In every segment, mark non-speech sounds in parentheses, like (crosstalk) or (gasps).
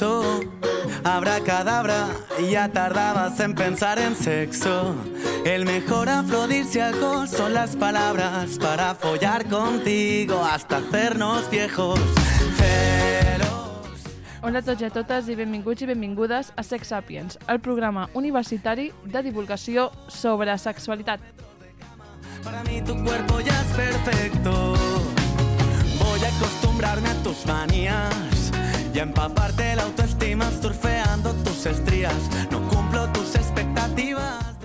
sexo. Abracadabra, ya tardabas en pensar en sexo. El mejor afrodisíaco son las palabras para follar contigo hasta hacernos viejos. Celos. Hola a tots i a totes i benvinguts i benvingudes a Sex Sapiens, el programa universitari de divulgació sobre sexualitat. Para mí tu cuerpo ya es perfecto. Voy a acostumbrarme a tus manías y empaparte la autoestima surfeando tus estrías. No cumplo tus expectativas.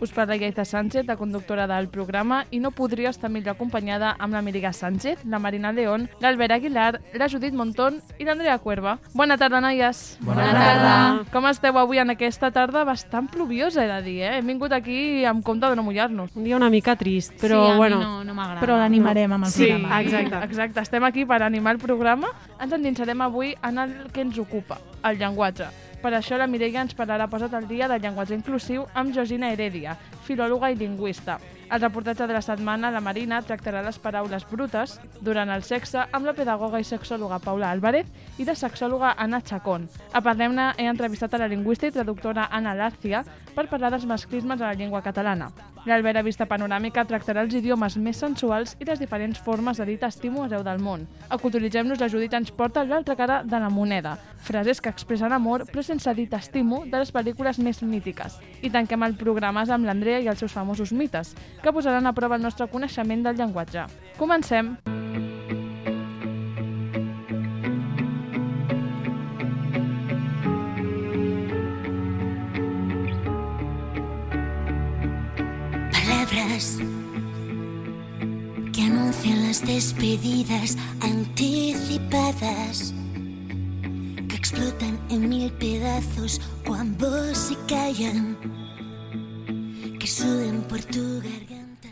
Us parla Gaita Sánchez, la conductora del programa, i no podria estar millor acompanyada amb la Miriga Sánchez, la Marina León, l'Albert Aguilar, la Judit Montón i l'Andrea Cuerva. Bona tarda, noies. Bona tarda. Com esteu avui en aquesta tarda bastant pluviosa, he de dir, eh? Hem vingut aquí amb compte de no mullar-nos. Un dia una mica trist, però sí, a bueno... mi no, no m'agrada. Però l'animarem amb el Sí, programa. exacte. exacte. Estem aquí per animar el programa. Ens endinsarem avui en el que ens ocupa, el llenguatge. Per això la Mireia ens parlarà posat al dia del llenguatge inclusiu amb Georgina Heredia, filòloga i lingüista. Al reportatge de la setmana, la Marina tractarà les paraules brutes durant el sexe amb la pedagoga i sexòloga Paula Álvarez i la sexòloga Anna Chacón. A Parlem-ne he entrevistat a la lingüista i traductora Anna Lárcia per parlar dels masclismes a la llengua catalana. L'Albert a Vista Panoràmica tractarà els idiomes més sensuals i les diferents formes de dir t'estimo arreu del món. A Culturitzem-nos, la Judit ens porta l'altra cara de la moneda, frases que expressen amor però sense dir t'estimo de les pel·lícules més mítiques. I tanquem el programa amb l'Andrea i els seus famosos mites, que posaran a prova el nostre coneixement del llenguatge. Comencem! Palabras que anuncian las despedidas anticipadas que explotan en mil pedazos cuando se callan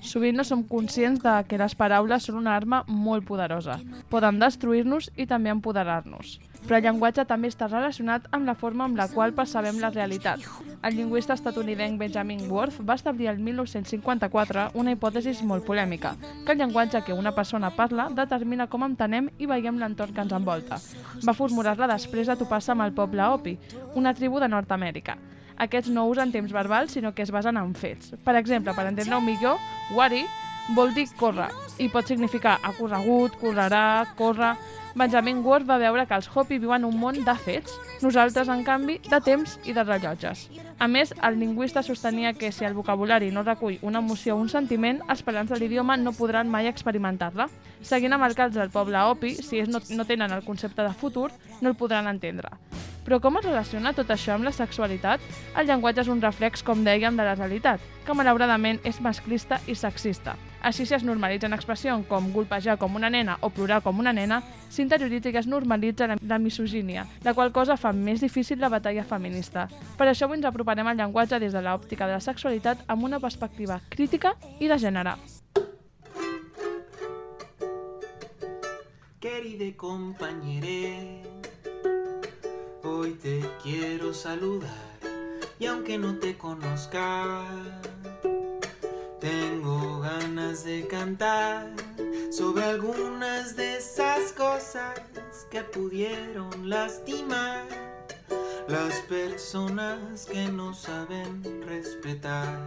Sovint no som conscients de que les paraules són una arma molt poderosa. Poden destruir-nos i també empoderar-nos. Però el llenguatge també està relacionat amb la forma amb la qual percebem la realitat. El lingüista estatunidenc Benjamin Worth va establir el 1954 una hipòtesi molt polèmica, que el llenguatge que una persona parla determina com entenem i veiem l'entorn que ens envolta. Va formular-la després de topar-se amb el poble Hopi, una tribu de Nord-Amèrica. Aquests no usen temps verbals, sinó que es basen en fets. Per exemple, per entendre-ho millor, wari vol dir córrer i pot significar ha corregut, correrà, córrer... Benjamin Ward va veure que els Hopi viuen un món de fets, nosaltres, en canvi, de temps i de rellotges. A més, el lingüista sostenia que si el vocabulari no recull una emoció o un sentiment, els parlants de l'idioma no podran mai experimentar-la. Seguint amb el cas del poble Hopi, si ells no, no tenen el concepte de futur, no el podran entendre. Però com es relaciona tot això amb la sexualitat? El llenguatge és un reflex, com dèiem, de la realitat, que malauradament és masclista i sexista. Així, si es normalitza una expressió com golpejar com una nena o plorar com una nena, s'interioritza i es normalitza la, la misogínia, la qual cosa fa més difícil la batalla feminista. Per això avui ens aproparem al llenguatge des de l'òptica de la sexualitat amb una perspectiva crítica i de gènere. Querida compañere, hoy te quiero saludar y aunque no te conozca, tengo ganas de cantar sobre algunas de cosas que pudieron lastimar las personas que no saben respetar.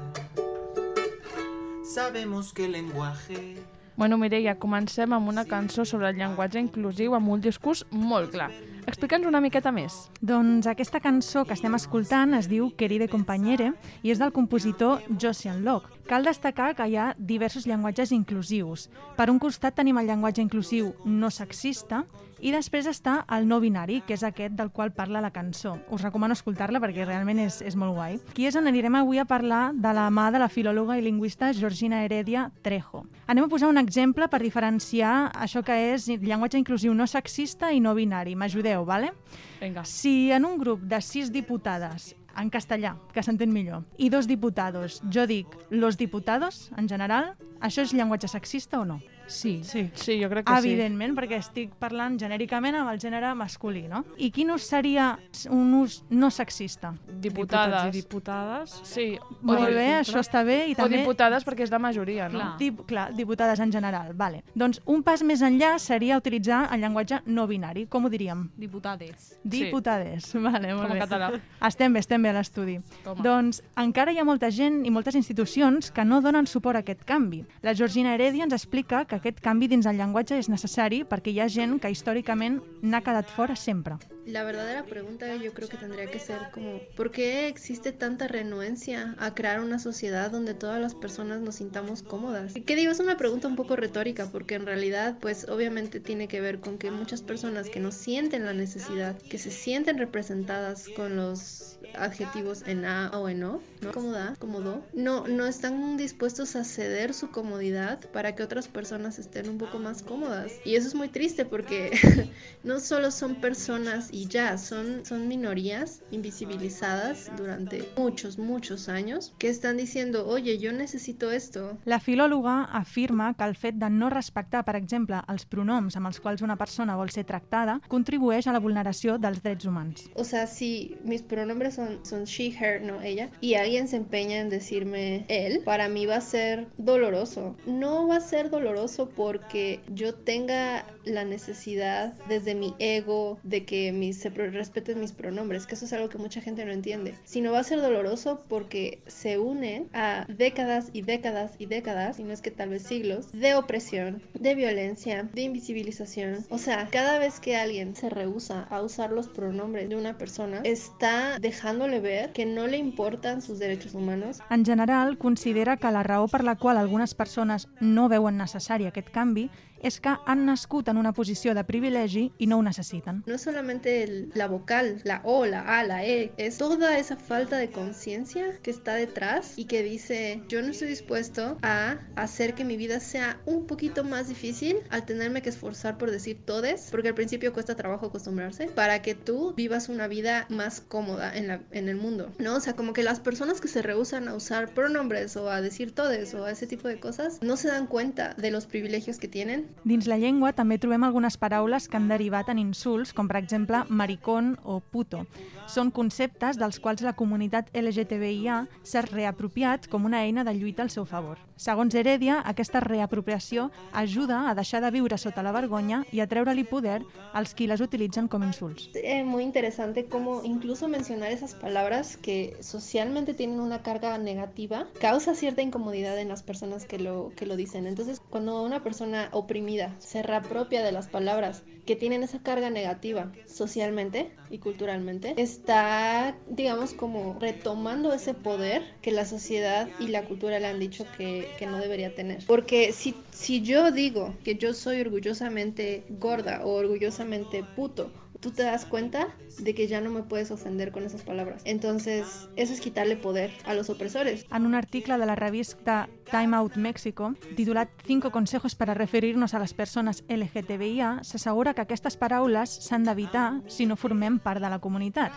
Sabemos que el lenguaje Bueno, Mireia, comencem amb una cançó sobre el llenguatge inclusiu amb un discurs molt clar. Explica'ns una miqueta més. Doncs aquesta cançó que estem escoltant es diu Queride Compañere i és del compositor Josian Locke. Cal destacar que hi ha diversos llenguatges inclusius. Per un costat tenim el llenguatge inclusiu no sexista i després està el no binari, que és aquest del qual parla la cançó. Us recomano escoltar-la perquè realment és, és molt guai. Qui és on anirem avui a parlar de la mà de la filòloga i lingüista Georgina Heredia Trejo. Anem a posar un exemple per diferenciar això que és llenguatge inclusiu no sexista i no binari. M'ajudeu, vale? Vinga. Si en un grup de sis diputades en castellà, que s'entén millor, i dos diputados, jo dic los diputados, en general, això és llenguatge sexista o no? Sí. Sí. Sí, jo crec que sí. Evidentment, perquè estic parlant genèricament amb el gènere masculí, no? I quin ús seria un ús no sexista? Diputades. Diputats i diputades. Sí. Molt bé, això està bé. I O també... diputades perquè és la majoria, no? Clar. Dip, clar, diputades en general, vale. Doncs un pas més enllà seria utilitzar el llenguatge no binari. Com ho diríem? Diputades. Diputades. (laughs) Vale, molt Com bé. en català. Estem bé, estem bé a l'estudi. Doncs encara hi ha molta gent i moltes institucions que no donen suport a aquest canvi. La Georgina Heredia ens explica que aquest canvi dins el llenguatge és necessari perquè hi ha gent que històricament n'ha quedat fora sempre. La verdadera pregunta yo creo que tendría que ser como, ¿por qué existe tanta renuencia a crear una sociedad donde todas las personas nos sintamos cómodas? ¿Qué digo? Es una pregunta un poco retórica porque en realidad pues obviamente tiene que ver con que muchas personas que no sienten la necesidad, que se sienten representadas con los adjetivos en A o en O, ¿no? Cómoda, cómodo, no, no están dispuestos a ceder su comodidad para que otras personas estén un poco más cómodas. Y eso es muy triste porque (laughs) no solo son personas ya, son, son minorías invisibilizadas durante muchos, muchos años que están diciendo, oye, yo necesito esto. La filòloga afirma que el fet de no respectar, per exemple, els pronoms amb els quals una persona vol ser tractada contribueix a la vulneració dels drets humans. O sea, si mis pronombres son, son she, her, no ella, y alguien se empeña en decirme él, para mí va a ser doloroso. No va a ser doloroso porque yo tenga la necesidad desde mi ego de que se respeten mis pronombres, que eso es algo que mucha gente no entiende. Sino va a ser doloroso porque se une a décadas y décadas y décadas, y no es que tal vez siglos, de opresión, de violencia, de invisibilización. O sea, cada vez que alguien se rehúsa a usar los pronombres de una persona, está dejándole ver que no le importan sus derechos humanos, En general, considera que la raó per la qual algunes persones no veuen necessari aquest canvi és que han nascut una posició de privilegi i no ho necessiten. No solamente la vocal, la O, la A, la E, es toda esa falta de conciencia que está detrás y que dice, yo no estoy dispuesto a hacer que mi vida sea un poquito más difícil al tenerme que esforzar por decir todes, porque al principio cuesta trabajo acostumbrarse, para que tú vivas una vida más cómoda en, la, en el mundo, ¿no? O sea, como que las personas que se rehusan a usar pronombres o a decir todes o a ese tipo de cosas, no se dan cuenta de los privilegios que tienen Dins la llengua també trobem algunes paraules que han derivat en insults, com per exemple maricón o puto. Són conceptes dels quals la comunitat LGTBIA s'ha reapropiat com una eina de lluita al seu favor. Segons Heredia, aquesta reapropiació ajuda a deixar de viure sota la vergonya i a treure-li poder als qui les utilitzen com insults. eh, muy interesante cómo incluso mencionar esas palabras que socialmente tienen una carga negativa causa cierta incomodidad en las personas que lo, que lo dicen. Entonces, cuando una persona oprimida se reapropia de las palabras que tienen esa carga negativa socialmente y culturalmente, está, digamos, como retomando ese poder que la sociedad y la cultura le han dicho que, que no debería tener. Porque si, si yo digo que yo soy orgullosamente gorda o orgullosamente puto, tú te das cuenta de que ya no me puedes ofender con esas palabras. Entonces, eso es quitarle poder a los opresores. En un article de la revista Time Out México, titulat 5 consejos para referir-nos a les persones LGTBIA, s'assegura que aquestes paraules s'han d'evitar si no formem part de la comunitat.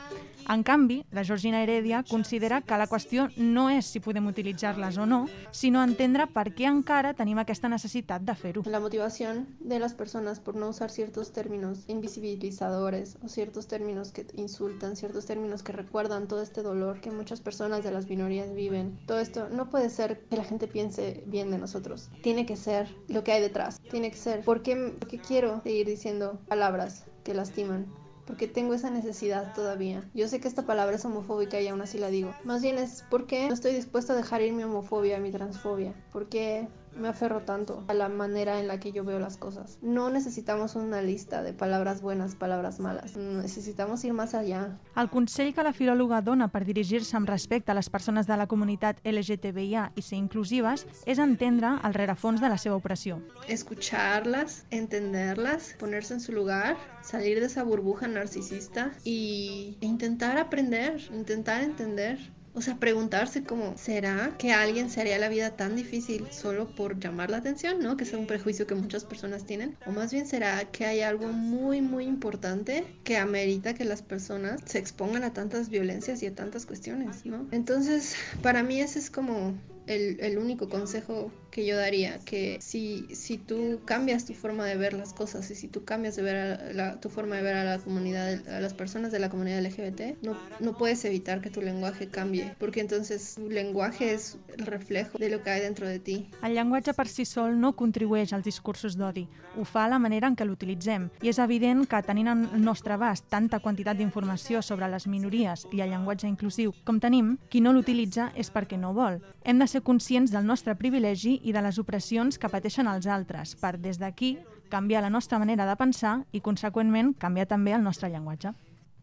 En canvi, la Georgina Heredia considera que la qüestió no és si podem utilitzar-les o no, sinó entendre per què encara tenim aquesta necessitat de fer-ho. La motivación de las personas por no usar ciertos términos invisibilizadores o ciertos términos que insultan, ciertos términos que recuerdan todo este dolor que muchas personas de las minorías viven. Todo esto no puede ser que la gente piense bien de nosotros. Tiene que ser lo que hay detrás. Tiene que ser por qué, por qué quiero seguir diciendo palabras que lastiman. Porque tengo esa necesidad todavía. Yo sé que esta palabra es homofóbica y aún así la digo. Más bien es porque no estoy dispuesta a dejar ir mi homofobia, mi transfobia. Porque me aferro tanto a la manera en la que yo veo las cosas. No necesitamos una lista de palabras buenas, palabras malas. Necesitamos ir más allá. El consell que la filòloga dona per dirigir-se amb respecte a les persones de la comunitat LGTBIA i ser inclusives és entendre el rerefons de la seva opressió. Escucharlas, entenderlas, ponerse en su lugar, salir de esa burbuja narcisista y intentar aprender, intentar entender. O sea, preguntarse como, ¿será que alguien se haría la vida tan difícil solo por llamar la atención, ¿no? Que es un prejuicio que muchas personas tienen. O más bien será que hay algo muy, muy importante que amerita que las personas se expongan a tantas violencias y a tantas cuestiones, ¿no? Entonces, para mí ese es como el, el único consejo que yo daría, que si, si tú cambias tu forma de ver las cosas y si tú cambias de ver a la- tu forma de ver a la comunidad, a las personas de la comunidad LGBT, no, no puedes evitar que tu lenguaje cambie, porque entonces tu lenguaje es el reflejo de lo que hay dentro de ti. El llenguatge per si sol no contribueix als discursos d'odi, ho fa la manera en què l'utilitzem. I és evident que tenint al nostre abast tanta quantitat d'informació sobre les minories i el llenguatge inclusiu com tenim, qui no l'utilitza és perquè no vol. Hem de ser conscients del nostre privilegi i de les opressions que pateixen els altres, per des d'aquí canviar la nostra manera de pensar i, conseqüentment, canviar també el nostre llenguatge.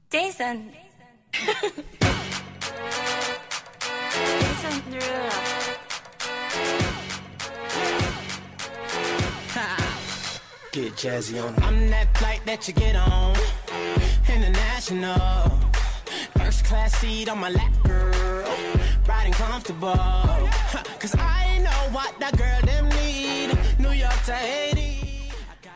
Jason. Jason Derulo. Get jazzy on. I'm that flight that you get on. International. First class seat on my lap, girl. Riding comfortable. Cause I know what that girl them need. New York to Haiti.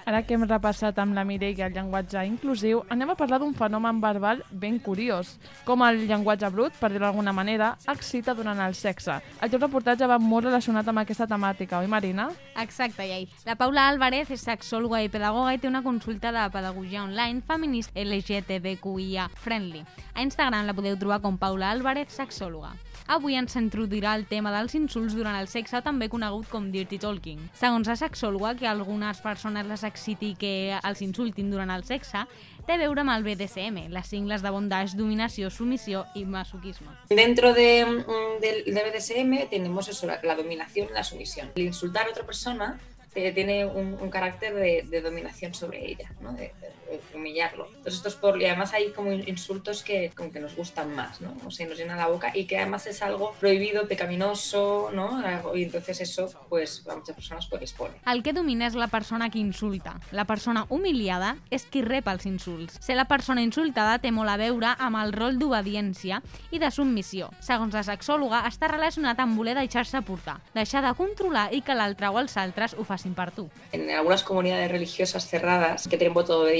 Ara que hem repassat amb la Mireia el llenguatge inclusiu, anem a parlar d'un fenomen verbal ben curiós, com el llenguatge brut, per dir-ho d'alguna manera, excita durant el sexe. El teu reportatge va molt relacionat amb aquesta temàtica, oi Marina? Exacte, Iai. La Paula Álvarez és sexòloga i pedagoga i té una consulta de pedagogia online feminista LGTBQIA friendly. A Instagram la podeu trobar com Paula Álvarez, sexòloga. Avui ens introduirà el tema dels insults durant el sexe, també conegut com dirty talking. Segons la sexòloga, que algunes persones les exciti que els insultin durant el sexe, té a veure amb el BDSM, les sigles de bondage, dominació, submissió i masoquisme. Dentro de, mm, del, del BDSM tenemos eso, la, la dominación y la sumisión. El a otra persona eh, tiene un, un carácter de, de dominación sobre ella, ¿no? de, de- de humillarlo. Entonces esto es por, y además hay como insultos que como que nos gustan más, ¿no? O sea, nos llenan la boca y que además es algo prohibido, pecaminoso, ¿no? Y entonces eso, pues a muchas personas pues les pone. El que domina és la persona que insulta. La persona humiliada és qui rep els insults. Ser la persona insultada té molt a veure amb el rol d'obediència i de submissió. Segons la sexòloga, està relacionat amb voler deixar-se portar, deixar de controlar i que l'altre o els altres ho facin per tu. En algunas comunidades religiosas cerradas que tienen voto de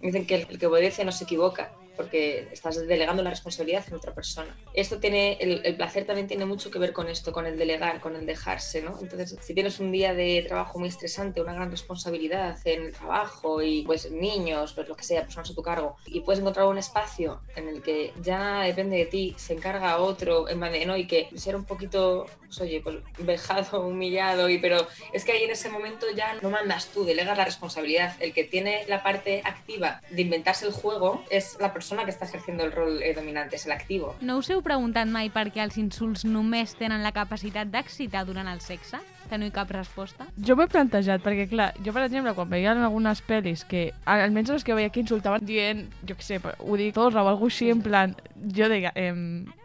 dicen que el, el que obedece no se equivoca porque estás delegando la responsabilidad en otra persona. Esto tiene, el, el placer también tiene mucho que ver con esto, con el delegar, con el dejarse, ¿no? Entonces, si tienes un día de trabajo muy estresante, una gran responsabilidad en el trabajo y pues niños, pues lo que sea, personas a tu cargo, y puedes encontrar un espacio en el que ya depende de ti, se encarga otro, en plan de, ¿no? Y que ser un poquito, pues oye, pues vejado, (laughs) humillado, y pero es que ahí en ese momento ya no mandas tú, delegas la responsabilidad. El que tiene la parte activa de inventarse el juego es la persona que está ejerciendo el rol eh, dominante, es el activo. No us heu preguntat mai per què els insults només tenen la capacitat d'excitar durant el sexe? Que no hi cap resposta? Jo m'he plantejat, perquè clar, jo per exemple, quan veia en algunes pel·lis que, almenys les que veia que insultaven dient, jo què sé, ho dic torra o alguna així, en plan, jo deia, eh,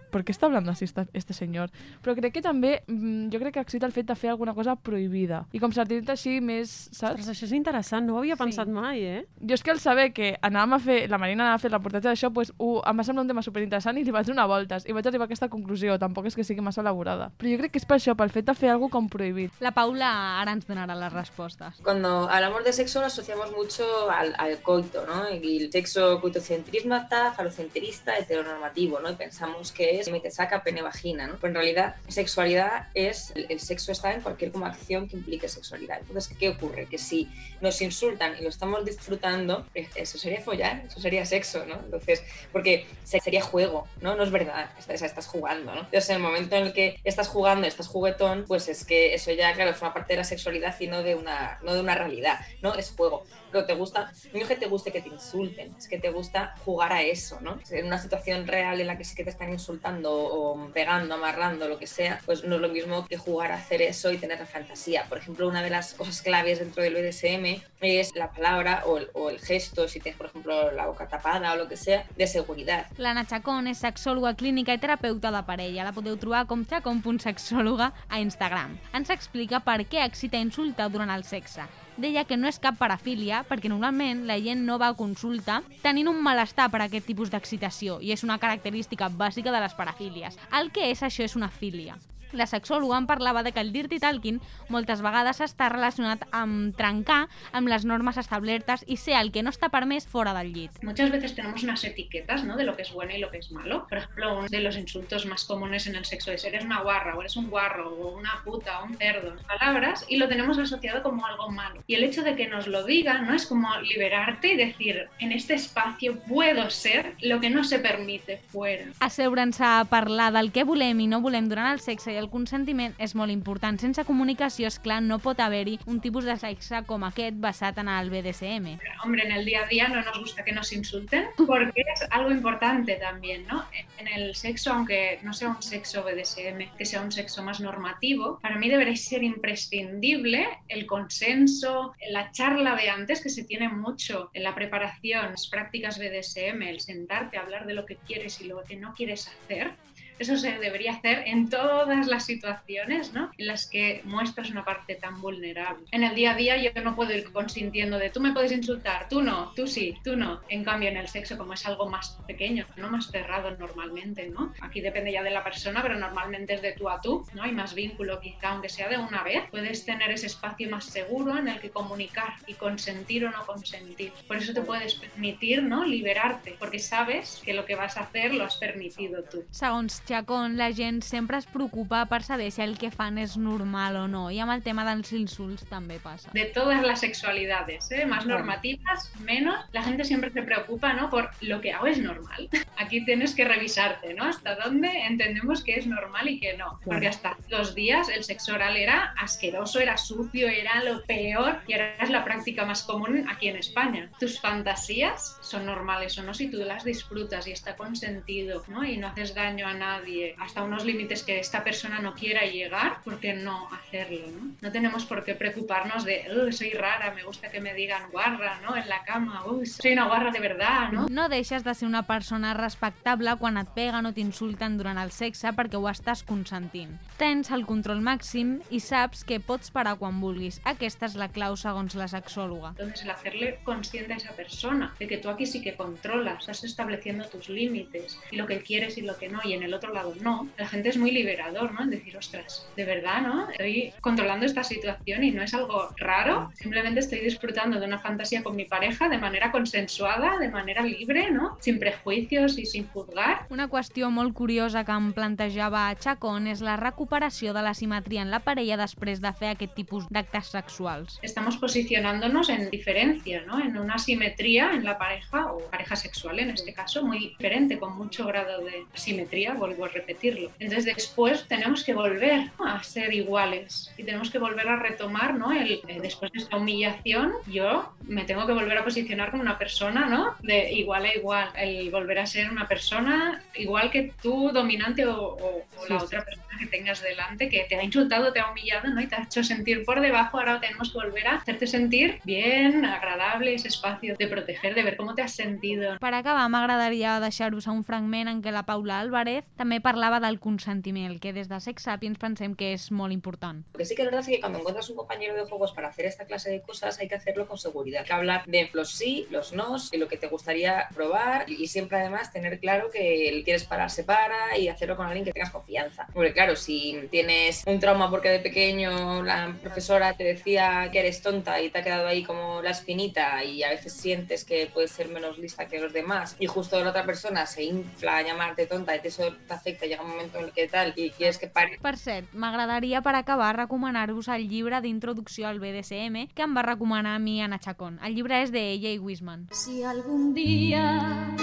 ¿por qué está hablando así esta, este señor? Però crec que també, mm, jo crec que excita el fet de fer alguna cosa prohibida. I com sentir-te així més, saps? Ostres, això és interessant, no ho havia pensat mai, eh? Jo és que al saber que anàvem a fer, la Marina anava a fer el reportatge d'això, pues, ho, em va semblar un tema superinteressant i li vaig donar voltes i vaig arribar a aquesta conclusió, tampoc és que sigui massa elaborada. Però jo crec que és per això, pel fet de fer alguna com prohibit. La Paula ara ens donarà les respostes. Cuando hablamos de sexo lo asociamos mucho al, al coito, ¿no? Y el sexo coitocentrismata, falocentrista, heteronormativo, ¿no? Y pensamos que es te saca pene vagina, ¿no? Pero en realidad sexualidad es, el, sexo está en cualquier como acción que implique sexualidad. Entonces, ¿qué ocurre? Que si nos insultan y lo estamos disfrutando, eso sería follar, eso sería sexo, ¿no? Entonces, porque sería juego, ¿no? No es verdad, estás, estás jugando, ¿no? Entonces, en el momento en el que estás jugando, estás juguetón, pues es que eso ya, claro, forma parte de la sexualidad y no de una, no de una realidad, ¿no? Es juego. Pero te gusta, no es que te guste que te insulten, es que te gusta jugar a eso, ¿no? En una situación real en la que sí que te están insultando o pegando, amarrando, lo que sea, pues no es lo mismo que jugar a hacer eso y tener la fantasía. Por ejemplo, una de las cosas claves dentro del BDSM es la palabra o el, gesto, si tienes, por ejemplo, la boca tapada o lo que sea, de seguridad. L'Anna Chacón és sexòloga clínica i terapeuta de parella. La podeu trobar com chacón.sexòloga a Instagram. Ens explica per què excita insulta durant el sexe. Deia que no és cap parafília perquè normalment la gent no va a consulta tenint un malestar per aquest tipus d'excitació i és una característica bàsica de les parafílies. El que és això és una filia. La sexòloga en parlava de que el dirty talking moltes vegades està relacionat amb trencar amb les normes establertes i ser el que no està permès fora del llit. Muchas veces tenemos unas etiquetas ¿no? de lo que es bueno y lo que es malo. Por ejemplo, uno de los insultos más comunes en el sexo es eres una guarra o eres un guarro o una puta o un cerdo. Palabras y lo tenemos asociado como algo malo. Y el hecho de que nos lo digan no es como liberarte y decir en este espacio puedo ser lo que no se permite fuera. Asseure'ns a parlar del que volem i no volem durant el sexe i el consentiment és molt important. Sense comunicació, és clar, no pot haver-hi un tipus de sexe com aquest basat en el BDSM. Hombre, en el día a día no nos gusta que nos insulten porque es algo importante también, ¿no? En el sexo, aunque no sea un sexo BDSM, que sea un sexo más normativo, para mí debería ser imprescindible el consenso, la charla de antes que se tiene mucho en la preparación, las prácticas BDSM, el sentarte a hablar de lo que quieres y lo que no quieres hacer. Eso se debería hacer en todas las situaciones ¿no? en las que muestras una parte tan vulnerable. En el día a día yo no puedo ir consintiendo de tú me puedes insultar, tú no, tú sí, tú no. En cambio en el sexo como es algo más pequeño, no más cerrado normalmente, ¿no? Aquí depende ya de la persona, pero normalmente es de tú a tú, ¿no? Hay más vínculo quizá, aunque sea de una vez, puedes tener ese espacio más seguro en el que comunicar y consentir o no consentir. Por eso te puedes permitir, ¿no? Liberarte, porque sabes que lo que vas a hacer lo has permitido tú. Segons Chacón, la gent sempre es preocupa per saber si el que fan és normal o no. I amb el tema dels insults també passa. de todas las sexualidades, ¿eh? más normativas, menos. La gente siempre se preocupa ¿no? por lo que hago es normal. (laughs) Aquí tienes que revisarte, ¿no? Hasta dónde entendemos que es normal y que no. Porque hasta dos días el sexo oral era asqueroso, era sucio, era lo peor y ahora es la práctica más común aquí en España. Tus fantasías son normales o no si tú las disfrutas y está consentido, ¿no? Y no haces daño a nadie hasta unos límites que esta persona no quiera llegar, ¿por qué no hacerlo, no? No tenemos por qué preocuparnos de, "Ugh, soy rara, me gusta que me digan guarra, ¿no? En la cama, uy, soy una guarra de verdad, ¿no? No deixes de ser una persona respectable quan et peguen o t'insulten durant el sexe perquè ho estàs consentint. Tens el control màxim i saps que pots parar quan vulguis. Aquesta és la clau segons la sexòloga. Entonces, el hacerle consciente a esa persona de que tú aquí sí que controlas, estás estableciendo tus límites y lo que quieres y lo que no, y en el otro lado no, la gente es muy liberador, ¿no? En decir, ostras, de verdad, ¿no? Estoy controlando esta situación y no es algo raro, simplemente estoy disfrutando de una fantasía con mi pareja de manera consensuada, de manera libre, ¿no? Sin prejuicios y sin juzgar. Una qüestió molt curiosa que em plantejava Chacón és la recuperació de la simetria en la parella després de fer aquest tipus d'actes sexuals. Estamos posicionándonos en diferencia, ¿no? En una simetría en la pareja o pareja sexual en este caso, muy diferente, con mucho grado de simetría, vuelvo a repetirlo. Entonces después tenemos que volver a ser iguales y tenemos que volver a retomar, ¿no? El, eh, después de esta humillación, yo me tengo que volver a posicionar como una persona, ¿no? De igual a igual, el volver a ser una persona igual que tú, dominante o, o- o la otra persona que tengas delante que te ha insultado, te ha humillado, ¿no? Y te ha hecho sentir por debajo, ahora tenemos que volver a hacerte sentir bien, agradable, ese espacio de proteger, de ver cómo te has sentido. Per acabar, m'agradaria deixar-vos a un fragment en què la Paula Álvarez també parlava del consentiment, que des de Sex Sapiens pensem que és molt important. Lo que sí que es verdad es que cuando encuentras un compañero de juegos para hacer esta clase de cosas hay que hacerlo con seguridad. Hay que hablar de los sí, los nos y lo que te gustaría probar y y siempre además tener claro que el quieres parar, se para y hacerlo con alguien que tengas confianza. Porque claro, si tienes un trauma porque de pequeño la profesora te decía que eres tonta y te ha quedado ahí como la espinita y a veces sientes que puedes ser menos lista que los demás y justo la otra persona se infla a llamarte tonta y eso te afecta, llega un momento en el que tal y quieres que pare Per cert, m'agradaria per acabar recomanar-vos el llibre d'introducció al BDSM que em va recomanar a mi Anna Chacón. El llibre és de Jay Wisman. Si algún día,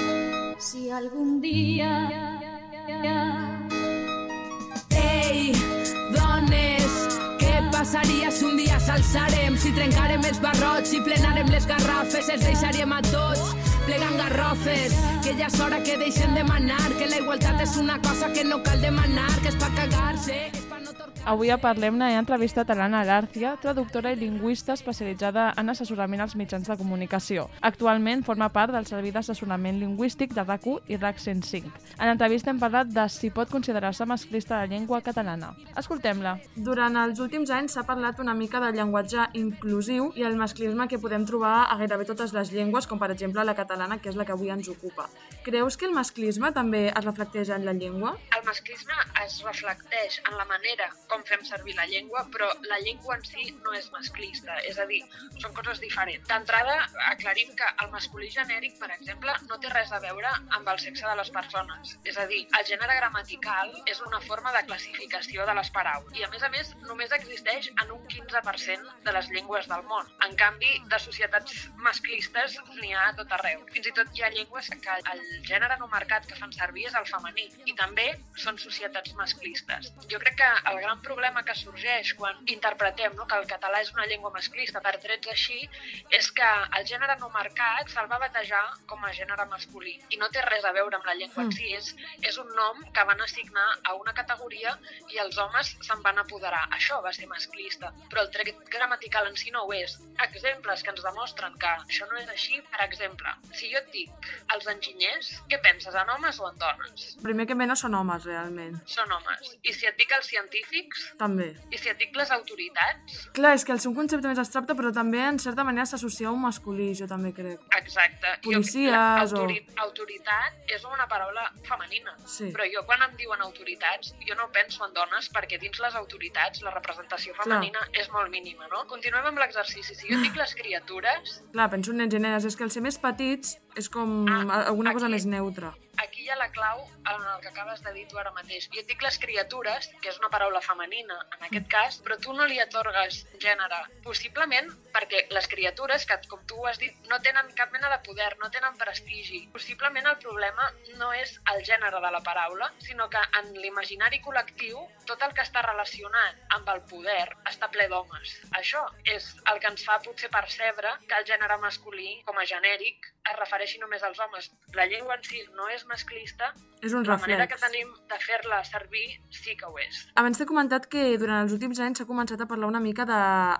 si algún día. Ei, dones, passaria si un dia s'alçarem? Si trencarem els barrots, si plenarem les garrafes, els deixaríem a tots plegant garrofes. Que ja és hora que deixem de manar, que la igualtat és una cosa que no cal demanar, que és pa cagar-se, Avui a Parlem-ne he entrevistat a l'Anna Lárcia, traductora i lingüista especialitzada en assessorament als mitjans de comunicació. Actualment forma part del Servei d'Assessorament Lingüístic de RAC1 i RAC 105. En l'entrevista hem parlat de si pot considerar-se masclista la llengua catalana. Escoltem-la. Durant els últims anys s'ha parlat una mica del llenguatge inclusiu i el masclisme que podem trobar a gairebé totes les llengües, com per exemple la catalana, que és la que avui ens ocupa. Creus que el masclisme també es reflecteix en la llengua? El masclisme es reflecteix en la manera com fem servir la llengua, però la llengua en si no és masclista, és a dir, són coses diferents. D'entrada, aclarim que el masculí genèric, per exemple, no té res a veure amb el sexe de les persones. És a dir, el gènere gramatical és una forma de classificació de les paraules i, a més a més, només existeix en un 15% de les llengües del món. En canvi, de societats masclistes n'hi ha a tot arreu. Fins i tot hi ha llengües que el gènere no marcat que fan servir és el femení i també són societats masclistes. Jo crec que el gran problema que sorgeix quan interpretem no, que el català és una llengua masclista per trets així és que el gènere no marcat se'l va batejar com a gènere masculí i no té res a veure amb la llengua en si, és, és un nom que van assignar a una categoria i els homes se'n van apoderar. Això va ser masclista, però el tret gramatical en si no ho és. Exemples que ens demostren que això no és així, per exemple, si jo et dic els enginyers, què penses, en homes o en dones? El primer que no són homes, realment. Són homes. I si et dic els científics? També. I si et dic les autoritats? Clar, és que el seu concepte més abstracte, però també en certa manera s'associa a un masculí, jo també crec. Exacte. Policies jo, autori o... Autoritat és una paraula femenina, sí. però jo quan em diuen autoritats, jo no penso en dones perquè dins les autoritats la representació femenina Clar. és molt mínima, no? Continuem amb l'exercici. Si jo dic les criatures... Clar, penso en nens i nenes, és que el ser més petits és com ah, alguna cosa més neutra. Ha la clau en el que acabes de dir tu ara mateix. Jo et dic les criatures, que és una paraula femenina en aquest cas, però tu no li atorgues gènere. Possiblement perquè les criatures, que com tu has dit, no tenen cap mena de poder, no tenen prestigi. Possiblement el problema no és el gènere de la paraula, sinó que en l'imaginari col·lectiu tot el que està relacionat amb el poder està ple d'homes. Això és el que ens fa potser percebre que el gènere masculí, com a genèric, es refereixi només als homes. La llengua en si no és masclista, és un la reflex. manera que tenim de fer-la servir sí que ho és. Abans t'he comentat que durant els últims anys s'ha començat a parlar una mica del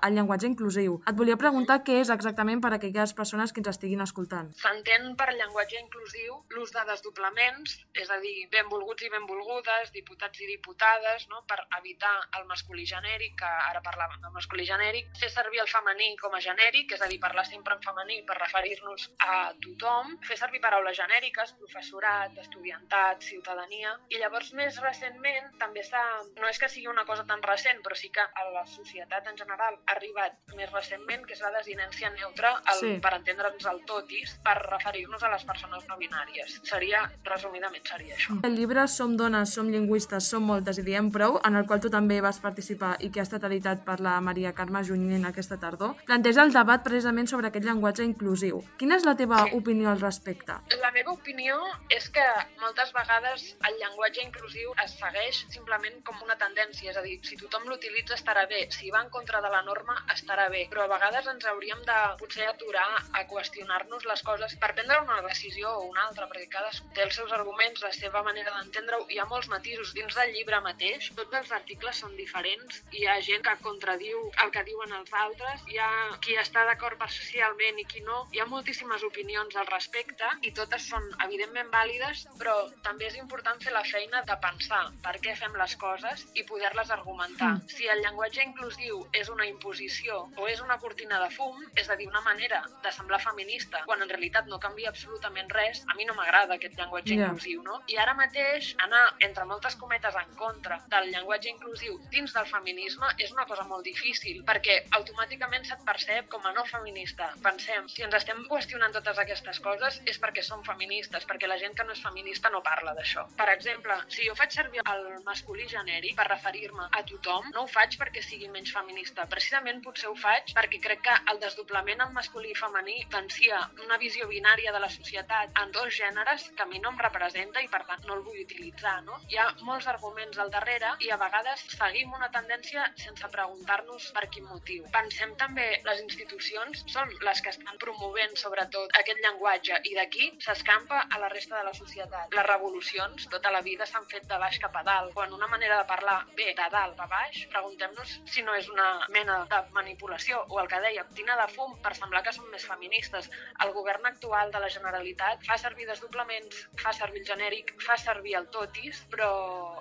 de llenguatge inclusiu. Et volia preguntar què és exactament per a aquelles persones que ens estiguin escoltant. S'entén per llenguatge inclusiu l'ús de desdoblaments, és a dir, benvolguts i benvolgudes, diputats i diputades, no? Per evitar el masculí genèric, que ara parlàvem del masculí genèric, fer servir el femení com a genèric, és a dir, parlar sempre en femení per referir-nos a tothom, fer servir paraules genèriques, professorat, estudiantat, ciutadania, i llavors més recentment també s'ha... no és que sigui una cosa tan recent, però sí que a la societat en general ha arribat més recentment, que és la desinència neutra, el, Sí. per entendre'ns el totis, per referir-nos a les persones no binàries. Seria, resumidament, seria això. El llibre Som dones, som lingüistes, som moltes i diem prou, en el qual tu també vas participar i que ha estat editat per la Maria Carme Junyent aquesta tardor, planteja el debat precisament sobre aquest llenguatge inclusiu. Quina és la teva sí. opinió al respecte? La meva opinió és que moltes vegades el llenguatge inclusiu es segueix simplement com una tendència, és a dir, si tothom l'utilitza estarà bé, si va en contra de la norma estarà bé, però a vegades ens hauríem de potser aturar a qüestionar-nos les coses per prendre una decisió o una altra, perquè cadascú té els seus arguments, la seva manera d'entendre-ho, hi ha molts matisos dins del llibre mateix, tots els articles són diferents, hi ha gent que contradiu el que diuen els altres, hi ha qui està d'acord parcialment i qui no, hi ha moltíssimes opinions al respecte i totes són evidentment vàlides, però també és important fer la feina de pensar per què fem les coses i poder-les argumentar. Mm. Si el llenguatge inclusiu és una imposició o és una cortina de fum, és a dir, una manera de semblar feminista, quan en realitat no canvia absolutament res, a mi no m'agrada aquest llenguatge Ja. inclusiu, no? I ara mateix anar, entre moltes cometes, en contra del llenguatge inclusiu dins del feminisme és una cosa molt difícil, perquè automàticament se't percep com a no feminista. Pensem, si ens estem qüestionant totes aquestes coses és perquè som feministes, perquè la gent que no és feminista no parla d'això. Per exemple, si jo faig servir el masculí genèric per referir-me a tothom, no ho faig perquè sigui menys feminista. Precisament potser ho faig perquè crec que el desdoblament en masculí i femení vencia una visió binària de la societat en dos gèneres que a mi no em representa i per tant no el vull utilitzar. No? Hi ha molts arguments al darrere i a vegades seguim una tendència sense preguntar-nos per quin motiu. Pensem també les institucions són les que estan promovent sobretot aquest llenguatge i d'aquí s'escampa a la resta de la societat. La evolucions tota la vida s'han fet de baix cap a dalt. Quan una manera de parlar ve de dalt a baix, preguntem-nos si no és una mena de manipulació o el que deia, tina de fum per semblar que som més feministes. El govern actual de la Generalitat fa servir desdoblaments, fa servir el genèric, fa servir el totis, però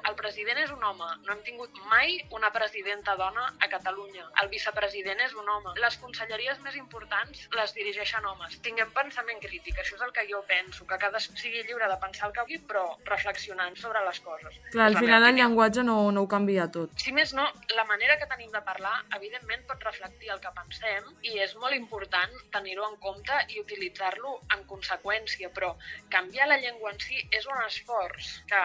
el president és un home. No hem tingut mai una presidenta dona a Catalunya. El vicepresident és un home. Les conselleries més importants les dirigeixen homes. Tinguem pensament crític, això és el que jo penso, que cadascú sigui lliure de pensar el que vulgui, però reflexionant sobre les coses. Clar, al final el llenguatge no, no ho canvia tot. Si més no, la manera que tenim de parlar, evidentment, pot reflectir el que pensem i és molt important tenir-ho en compte i utilitzar-lo en conseqüència, però canviar la llengua en si és un esforç que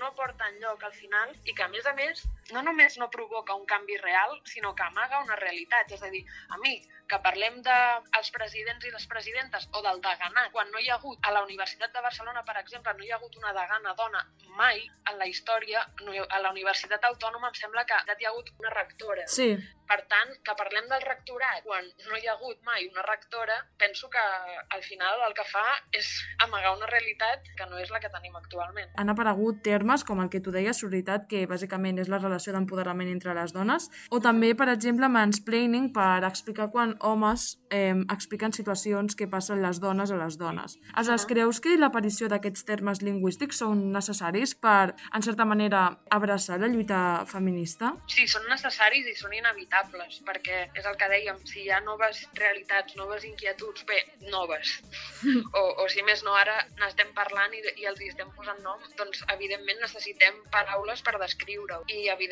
no porta enlloc al final i que, a més a més, no només no provoca un canvi real, sinó que amaga una realitat. És a dir, amic, que parlem dels presidents i les presidentes o del deganat, quan no hi ha hagut, a la Universitat de Barcelona, per exemple, no hi ha hagut una degana dona mai en la història, no hi ha- a la Universitat Autònoma em sembla que hi ha hagut una rectora. Sí. Per tant, que parlem del rectorat quan no hi ha hagut mai una rectora, penso que al final el que fa és amagar una realitat que no és la que tenim actualment. Han aparegut termes com el que tu deies, sororitat, que bàsicament és la relació d'empoderament entre les dones, o també, per exemple, mansplaining per explicar quan homes eh, expliquen situacions que passen les dones a les dones. Aleshores, creus que l'aparició d'aquests termes lingüístics són necessaris per, en certa manera, abraçar la lluita feminista? Sí, són necessaris i són inevitables, perquè és el que dèiem, si hi ha noves realitats, noves inquietuds, bé, noves, (laughs) o, o si més no ara n'estem parlant i, i els hi estem posant nom, doncs evidentment necessitem paraules per descriure-ho. I evidentment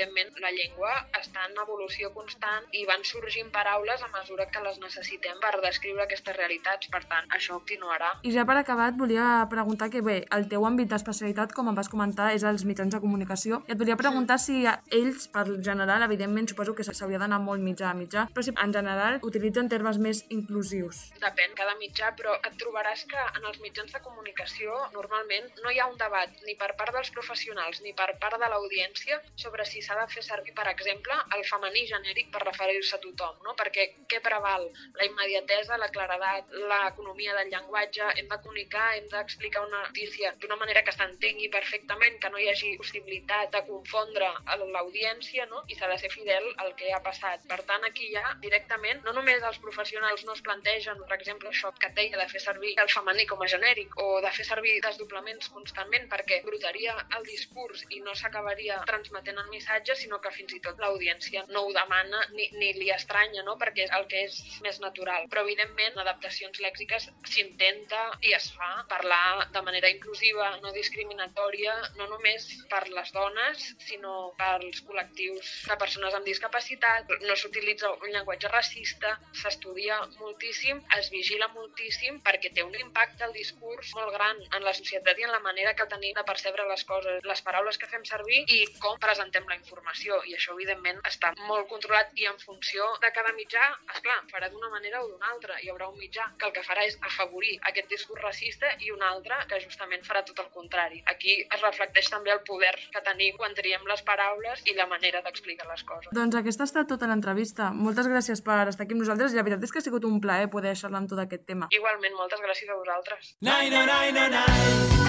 la llengua està en evolució constant i van sorgint paraules a mesura que les necessitem per descriure aquestes realitats. Per tant, això continuarà. I ja per acabat volia preguntar que bé, el teu àmbit d'especialitat, com em vas comentar, és els mitjans de comunicació. I et volia preguntar si ells, per general, evidentment, suposo que s'hauria d'anar molt mitjà a mitjà, però si en general utilitzen termes més inclusius. Depèn cada mitjà, però et trobaràs que en els mitjans de comunicació normalment no hi ha un debat ni per part dels professionals ni per part de l'audiència sobre si s'ha de fer servir, per exemple, el femení genèric per referir-se a tothom, no? Perquè què preval? La immediatesa, la claredat, l'economia del llenguatge, hem de comunicar, hem d'explicar una notícia d'una manera que s'entengui perfectament, que no hi hagi possibilitat de confondre l'audiència, no? I s'ha de ser fidel al que ha passat. Per tant, aquí ja directament, no només els professionals no es plantegen, per exemple, això que et deia de fer servir el femení com a genèric o de fer servir desdoblaments constantment perquè brutaria el discurs i no s'acabaria transmetent el missatge, sinó que fins i tot l'audiència no ho demana ni, ni li estranya, no? perquè és el que és més natural. Però, evidentment, en adaptacions lèxiques s'intenta i es fa parlar de manera inclusiva, no discriminatòria, no només per les dones, sinó pels col·lectius de persones amb discapacitat. No s'utilitza un llenguatge racista, s'estudia moltíssim, es vigila moltíssim perquè té un impacte al discurs molt gran en la societat i en la manera que tenim de percebre les coses, les paraules que fem servir i com presentem la informació. I això, evidentment, està molt controlat i en funció de cada mitjà, esclar, farà d'una manera o d'una altra. Hi haurà un mitjà que el que farà és afavorir aquest discurs racista i un altre que justament farà tot el contrari. Aquí es reflecteix també el poder que tenim quan triem les paraules i la manera d'explicar les coses. Doncs aquesta ha estat tota l'entrevista. Moltes gràcies per estar aquí amb nosaltres i la veritat és que ha sigut un plaer poder xerrar amb tu d'aquest tema. Igualment, moltes gràcies a vosaltres. Nai no nai no nai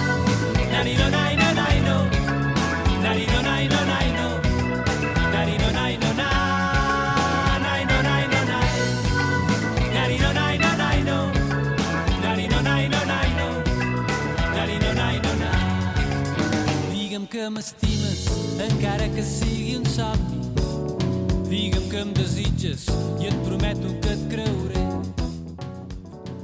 Nari no nai no nai no Nari no nai no nai no que m'estimes encara que sigui un somni Digue'm que em desitges i et prometo que et creuré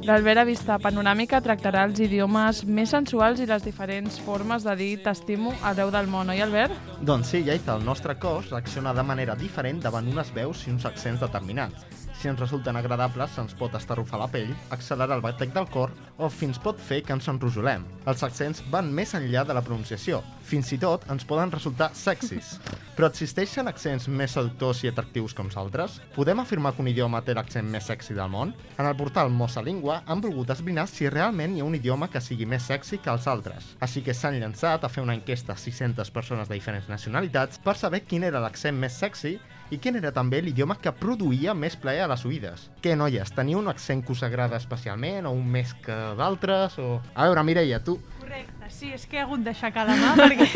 L'Albert a Vista Panoràmica tractarà els idiomes més sensuals i les diferents formes de dir t'estimo arreu del món, oi Albert? Doncs sí, Lleida, el nostre cos reacciona de manera diferent davant unes veus i uns accents determinats. Si ens resulten agradables, se'ns pot estarrufar la pell, accelerar el batec del cor o fins pot fer que ens enrojolem. Els accents van més enllà de la pronunciació. Fins i tot ens poden resultar sexis. (laughs) Però existeixen accents més seductors i atractius com altres? Podem afirmar que un idioma té l'accent més sexy del món? En el portal Mossa Lingua han volgut esbrinar si realment hi ha un idioma que sigui més sexy que els altres. Així que s'han llançat a fer una enquesta a 600 persones de diferents nacionalitats per saber quin era l'accent més sexy i quin era també l'idioma que produïa més plaer a les oïdes. Què, noies, teniu un accent que us agrada especialment o un més que d'altres? O... A veure, Mireia, tu... Correcte. Sí, és que he hagut d'aixecar la mà (laughs) perquè,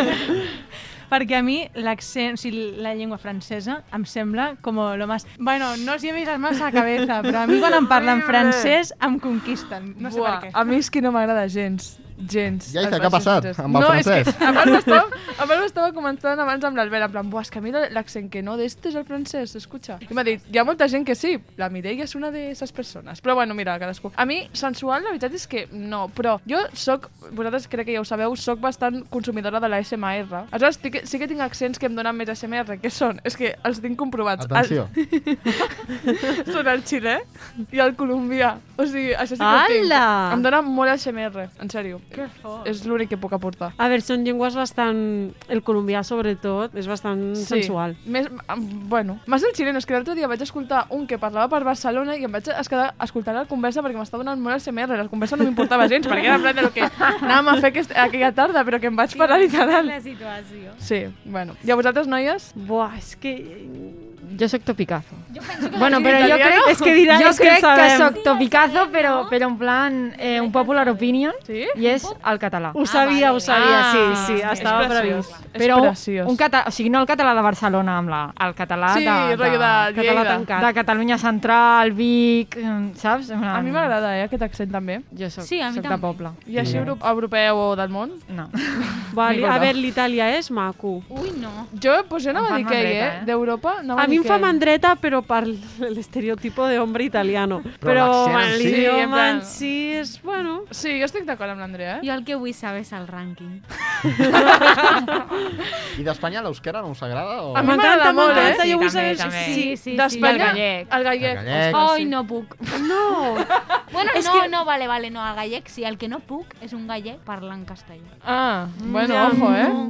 perquè a mi l'accent, o sigui, la llengua francesa em sembla com lo más... Bueno, no os llevéis las manos a la cabeza, però a mi quan em parlen francès em conquisten. No sé Buah, per què. A mi és que no m'agrada gens. Gens. Ja, què ha passat amb el no, francès? És que, a part, m'estava, a part m'estava comentant abans amb l'Albert, en plan, buah, és que a mi l'accent que no d'este és el francès, escucha. I m'ha dit, hi ha molta gent que sí, la Mireia és una de esas persones. Però bueno, mira, cadascú. A mi, sensual, la veritat és que no, però jo sóc, vosaltres crec que ja ho sabeu, sóc bastant consumidora de la SMR. Aleshores, sí que, sí que tinc accents que em donen més SMR. Què són? És que els tinc comprovats. Atenció. El... (laughs) són el xilè i el colombià. O sigui, això sí que ho tinc. Ala! Em dona molt SMR, en sèrio. Que fort. És l'únic que puc aportar. A veure, són llengües bastant... El colombià, sobretot, és bastant sensual. Més, bueno, més el xileno, és que l'altre dia vaig escoltar un que parlava per Barcelona i em vaig quedar escoltant la conversa perquè m'estava donant molt SMR. La conversa no m'importava gens, (laughs) perquè era en plan de lo que anàvem a fer aquest, aquella tarda, però que em vaig parar literal. La situació. Sí, bueno. I a vosaltres, noies? Buah, és que... Jo sóc topicazo. que Bueno, ¿En però jo crec, És que dirà, jo que crec que sabem. soc topicazo, però, però en plan eh, un popular opinion, Sí? i és el català. Ho sabia, ho sabia, Ah, sí, sí, és estava preciós. previst. Però preciós. un català, o sigui, no el català de Barcelona amb la, el català Sí, de, de, de Català tancat. de Catalunya Central, Vic, eh, saps? En plan, A mi m'agrada, eh, aquest accent també. Jo soc, Sí, a mi soc de també. poble. I així euro europeu o del món? No. (laughs) Vale, a veure, l'Itàlia és maco. Ui, no. Jo, pues jo anava Em a fa dir que eh? eh? D'Europa A mi dir em fa que- mandreta, però per l'estereotipo de hombre italiano. Però Però, bueno, en Sí, en l'idioma si és, bueno... Sí, jo estic d'acord amb l'Andrea, eh? Jo el que vull saber és el rànquing. I d'Espanya l'euskera no us agrada? O... A mi m'agrada molt, eh? m'encanta, jo vull saber... també. Sí, Sí, sí, D'Espanya, el gallec. El gallec. El gallec. Ai, sí. no puc. No! (laughs) Bueno, És no, que- no, vale, vale, no, el gallec sí, el que no puc és un gallec parlant castellà. Ah, bueno, Ja, ojo, eh? No.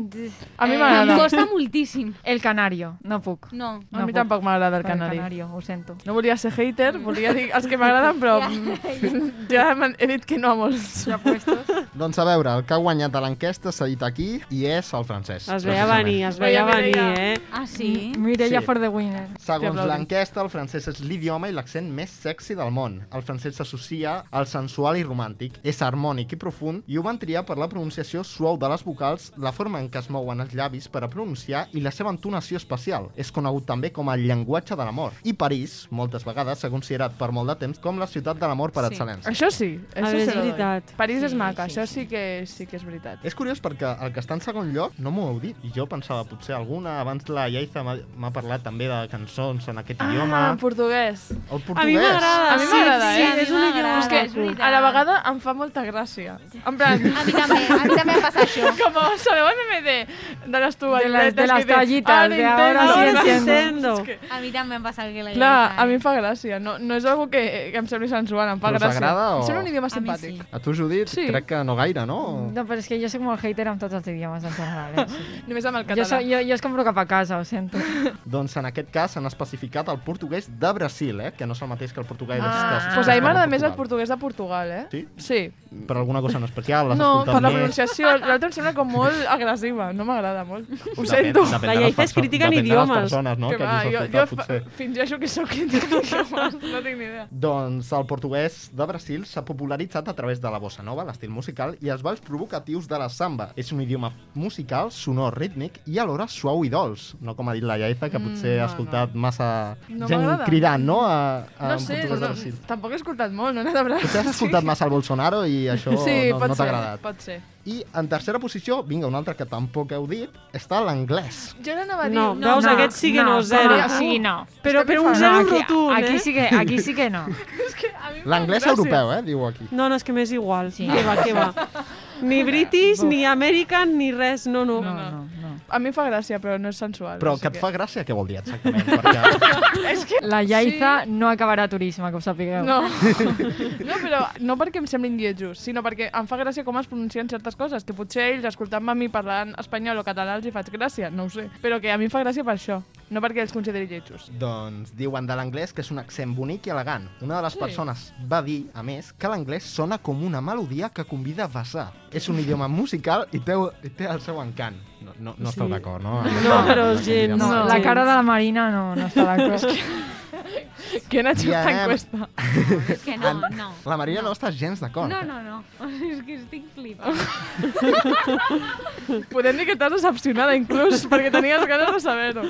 A mi Eh, Em m'agrada. costa moltíssim. El canario, no puc. No. A mi. Tampoc m'agrada el El canari. canario, ho sento. No volia ser hater, (laughs) volia dir els que m'agraden, però (laughs) mm, ja m'han- he dit que no a molts. Ja puestos. Doncs a veure, el que ha guanyat a l'enquesta s'ha dit aquí i és el francès. Es veia venir, es veia venir, eh? Ah, sí? Mireia Sí. for the winner. Segons l'enquesta, el francès és l'idioma i l'accent més sexy del món. El francès s'associa al sensual i romàntic, és harmònic i profund i ho van triar per la pronunciació suau de les vocals, la forma en què es mouen els llavis per a pronunciar i la seva entonació especial. És conegut també com el llenguatge de l'amor. I París, moltes vegades, s'ha considerat per molt de temps com la ciutat de l'amor per Sí. excel·lència. Això sí, això veure, se és veritat. París és Sí, maca, sí, això sí que, sí que és veritat. És curiós perquè el que està en segon lloc no m'ho heu dit. I jo pensava, potser alguna, abans la Yaiza m'ha parlat també de cançons en aquest Ah, idioma. en portuguès. El A mi portuguès. m'agrada. A mi sí, m'agrada, sí, eh? A mi és un idioma m'agrada, És que és a la vegada em fa molta gràcia. En plan... A mi també, a mi també em passa això. (laughs) Com sabeu el meme de, de les tovallites? De de las que dice, toallitas, "Ahora de ahora intento". sí entiendo. Que, A mi també em passa el que la clar, Yaiza, a mi eh? em fa gràcia. No, no és algo que, que em sembli sensual, em fa Però us gràcia. agrada o- Em sembla un idioma A simpàtic. sí. A tu, Judit, Sí. crec que no gaire, no? No, però és que jo soc molt hater amb tots els idiomes en general. Eh? Sí. (laughs) Només amb el Jo, català. so, jo, jo es compro cap a casa, ho sento. (laughs) Doncs en aquest cas s'han especificat el portuguès de Brasil, eh? que no és el mateix que el portuguès Ah, que doncs s'escolta a mi m'agrada més el portuguès de Portugal, eh? Sí? Sí. Per alguna cosa en especial? L'has No, escoltat per la pronunciació. L'altra em sembla com molt (laughs) agressiva. No m'agrada molt. Ho Depèn- sento. depèn de La perso- crítica en depèn de les idiomes. persones, no? que que hagis jo, jo fa, fingeixo que sóc (laughs) idiomes. No tinc ni idea. Doncs el portuguès de Brasil s'ha popularitzat a través de la bossa nova, l'estil musical, i els balls provocatius de la samba. És un idioma musical, sonor, rítmic i alhora suau i dolç. No com ha dit la Yaiza, que potser Mm, ha no, escoltat massa No gent cridant, no? A, a No sé, no, tampoc he escoltat molt, no he anat a Brasil. Potser has (laughs) escoltat massa el Bolsonaro i això sí, no, no t'ha agradat. pot ser. I en tercera posició, vinga, un altre que tampoc heu dit, està l'anglès. Jo n'anava a dir... No, veus, aquest sí que no, zero. No, sí, no. Però, que però un zero No, aquí, rotund, aquí, eh? sí que, aquí sí que no. (laughs) És que L'anglès europeu, eh, diu aquí. No, no, és que m'és igual. Sí. Què va, què va. (laughs) Ni British, ni American, ni res. No, no. No, no, no. A mi em fa gràcia, però no és sensual. Però que et fa gràcia, què vol dir exactament? Perquè... (laughs) És que... La Yaiza no acabarà turisme, que ho sapigueu. No. (laughs) no, però no perquè em semblin lletjos, sinó perquè em fa gràcia com es pronuncien certes coses, que potser ells, escoltant-me a mi parlant espanyol o català, els hi faig gràcia, no ho sé. Però que a mi em fa gràcia per això, no perquè els consideri lletjos. Doncs diuen de l'anglès que és un accent bonic i elegant. Una de les Sí. persones va dir, a més, que l'anglès sona com una melodia que convida a vessar. És un idioma musical i té, i té el seu encant. No, no, no Sí. esteu d'acord, no? No, però gens. No, No, la cara de la Marina no, no està d'acord. ¿Quién ha hecho I esta anem- encuesta? (laughs) És que no, no. La Maria no, està gens d'acord. No, no, no. (laughs) És que estic flipant. Podem dir que estàs decepcionada inclús, perquè tenies ganes de saber-ho.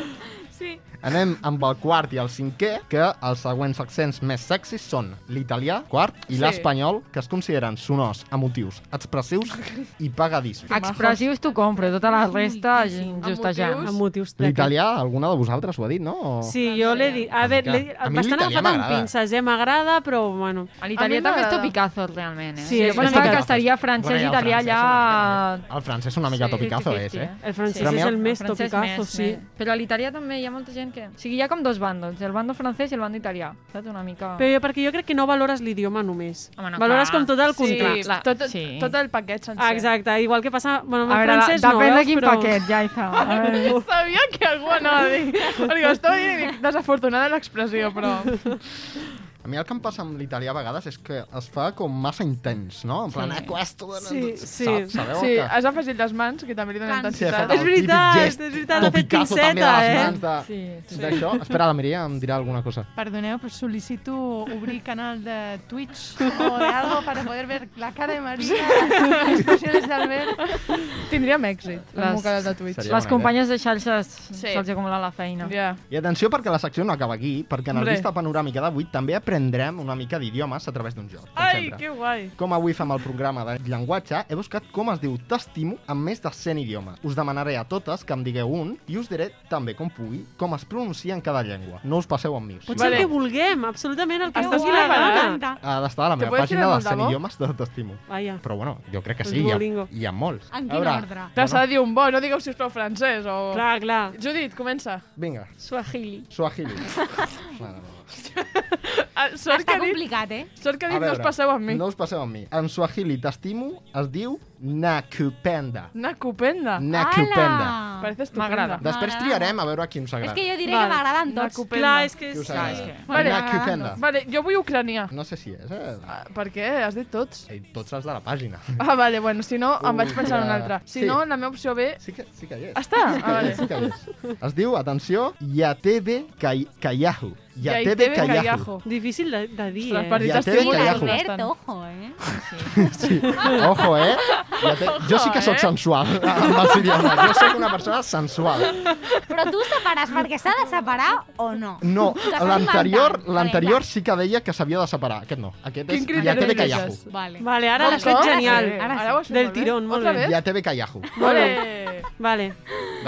Sí. Anem amb el quart i el cinquè, que els següents accents més sexis són l'italià, quart, i Sí. l'espanyol, que es consideren sonors, emotius, expressius (laughs) i pagadissos. Expressius t'ho compro, tota la resta justejant. Amb motius. L'italià, alguna de vosaltres ho ha dit, no? O... Sí, jo l'he dit. A veure, bastant agafat amb pinces, eh? M'agrada, però, bueno... L'italià també és topicazo, realment, eh? Sí, jo és pensava que estaria francès i italià ja... El francès una mica topicazo és, eh? El francès és el més topicazo, sí. Però a l'italià també hi ha molta gent que... O sigui, hi ha com dos bàndols, el bando francès i el bando italià. Saps? Una mica... Però jo, perquè jo crec que no valores l'idioma només. Home, no, valores clar. com tot el Sí, contrast. tot, Sí. tot el paquet sencer. Exacte, igual que passa... Bueno, amb A el veure, francès no, depèn de veus, quin però... paquet, Jaiza. A (laughs) veure. Sabia que algú anava a dir... Perquè estava dient desafortunada l'expressió, però... (laughs) A mi el que em passa amb l'italià a vegades és que es fa com massa intens, no? En plan, Sí. eh, questo... de- Sí, sí. Saps? Sabeu sí, que... has afegit les mans, que també li donen Sí, intensitat. ha fet el típic gest topicazo també de les mans de... Sí, sí. D'això. Espera, la Maria em dirà alguna cosa. Perdoneu, però sol·licito obrir canal de Twitch o de algo para poder ver la cara de María, las expresiones de Albert. Tindríem èxit amb un canal de Twitch. Seria Les companyes de xarxes Sí. se'ls acumula la feina. Ja. I atenció perquè la secció no acaba aquí, perquè en el. Vista Panoràmica d'avui també aprendrem una mica d'idiomes a través d'un joc, Ai, sempre. que guai. Com avui fem el programa de llenguatge, he buscat com es diu t'estimo en més de 100 idiomes. Us demanaré a totes que em digueu un i us diré també com pugui com es pronuncia en cada llengua. No us passeu amb mi. Pot ser el que vulguem, absolutament el que Estàs vulgui la gana. Ha d'estar a la Te meva puedes pàgina de molt de 100 bo? idiomes de t'estimo. Vaja. Però bueno, jo crec que sí, hi ha, hi ha molts. En quin ordre? Te s'ha de dir un bo, no digueu sisplau francès o... Clar, clar. Judit, comença. Vinga, Swahili. Swahili. Ah, (laughs) (laughs) sort Està que ha dit- complicat, eh? Sort que ha A dit no us veure, passeu amb mi. No us passeu amb mi. En Swahili t'estimo es diu Nakupenda. Nakupenda. Nakupenda. Parece estupenda. Després triarem a veure a qui ens És agrada. que jo diré que m'agraden tots. Nakupenda. Clar, és que Qui us sí. agrada? Vale. Nakupenda. Vale, jo vull ucranià. No sé si és, eh? Ah, Per què? Has dit tots? Ei, Tots els de la pàgina. Ah, vale, bueno, si no, em vaig pensar en un ja. altre. Si Sí. no, la meva opció B... Sí que, sí que hi és. Està? Sí que Ah, hi vale. és, sí que hi és. Es diu, atenció, Yatebe Kay- Kayahu. Yatebe Yaitebe Kayahu. Kayahu. Difícil de, de dir, Ostres, eh? t'estimo que ja t'estimo Albert, bastant. ojo, eh? Sí. (laughs) Ojo, eh? Yate... Jo sí que sóc eh? sensual (laughs) amb els idiomes. Jo sóc una persona sensual. Però tu separes perquè s'ha de separar o no? No, l'anterior l'anterior sí que deia que s'havia de separar. Aquest no. Aquest Quin és Yatebe? Kayahu. Vale. Vale, ara Com l'has fet genial. Sí, ara ho has fet Del molt bé. tirón, molt bé. Yatebe Kayahu. Vale. Vale.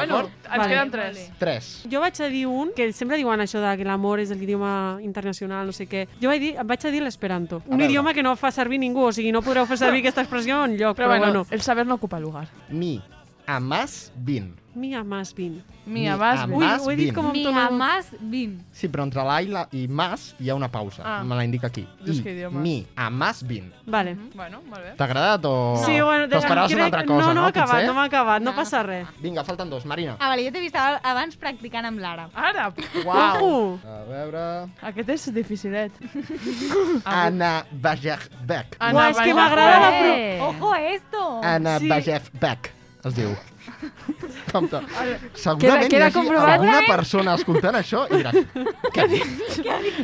Bueno, ens Vale. queden tres. Tres. Jo vaig a dir un, que sempre diuen això de que l'amor és l'idioma internacional, no sé què. Jo vaig dir, vaig a dir l'esperanto. Un veure. idioma que no fa servir ningú, o sigui, no podreu fer servir (laughs) aquesta expressió en lloc, Però però, bueno, bueno. el saber no ocupa lugar. Mi amas bin. Mi amas bin. Mi Mi abas amas Ui, ho he dit bin. com amb Mi tono... amas bin. Sí, però entre la i, la, i mas hi ha una pausa. Ah. Me la indica aquí. I mi amas bin. Vale. Bueno, molt bé. T'ha agradat o Sí, bueno, t'esperaves una crec- altra cosa, no, no? no, m'ha acabat, no m'ha acabat, no, No. passa res. Vinga, falten dos. Marina. Ah, vale, jo t'he vist ab- abans practicant amb l'àrab. Ara, Uau. Ojo! A veure... aquest és dificilet. (laughs) Anna Bajevbek. Anna Uah, és que m'agrada la pro... Eh, Ojo esto! Anna Sí. Bajevbek, es diu. Compte. Queda- Segurament queda hi hagi comprovat. alguna persona escoltant això i dirà... Què dic?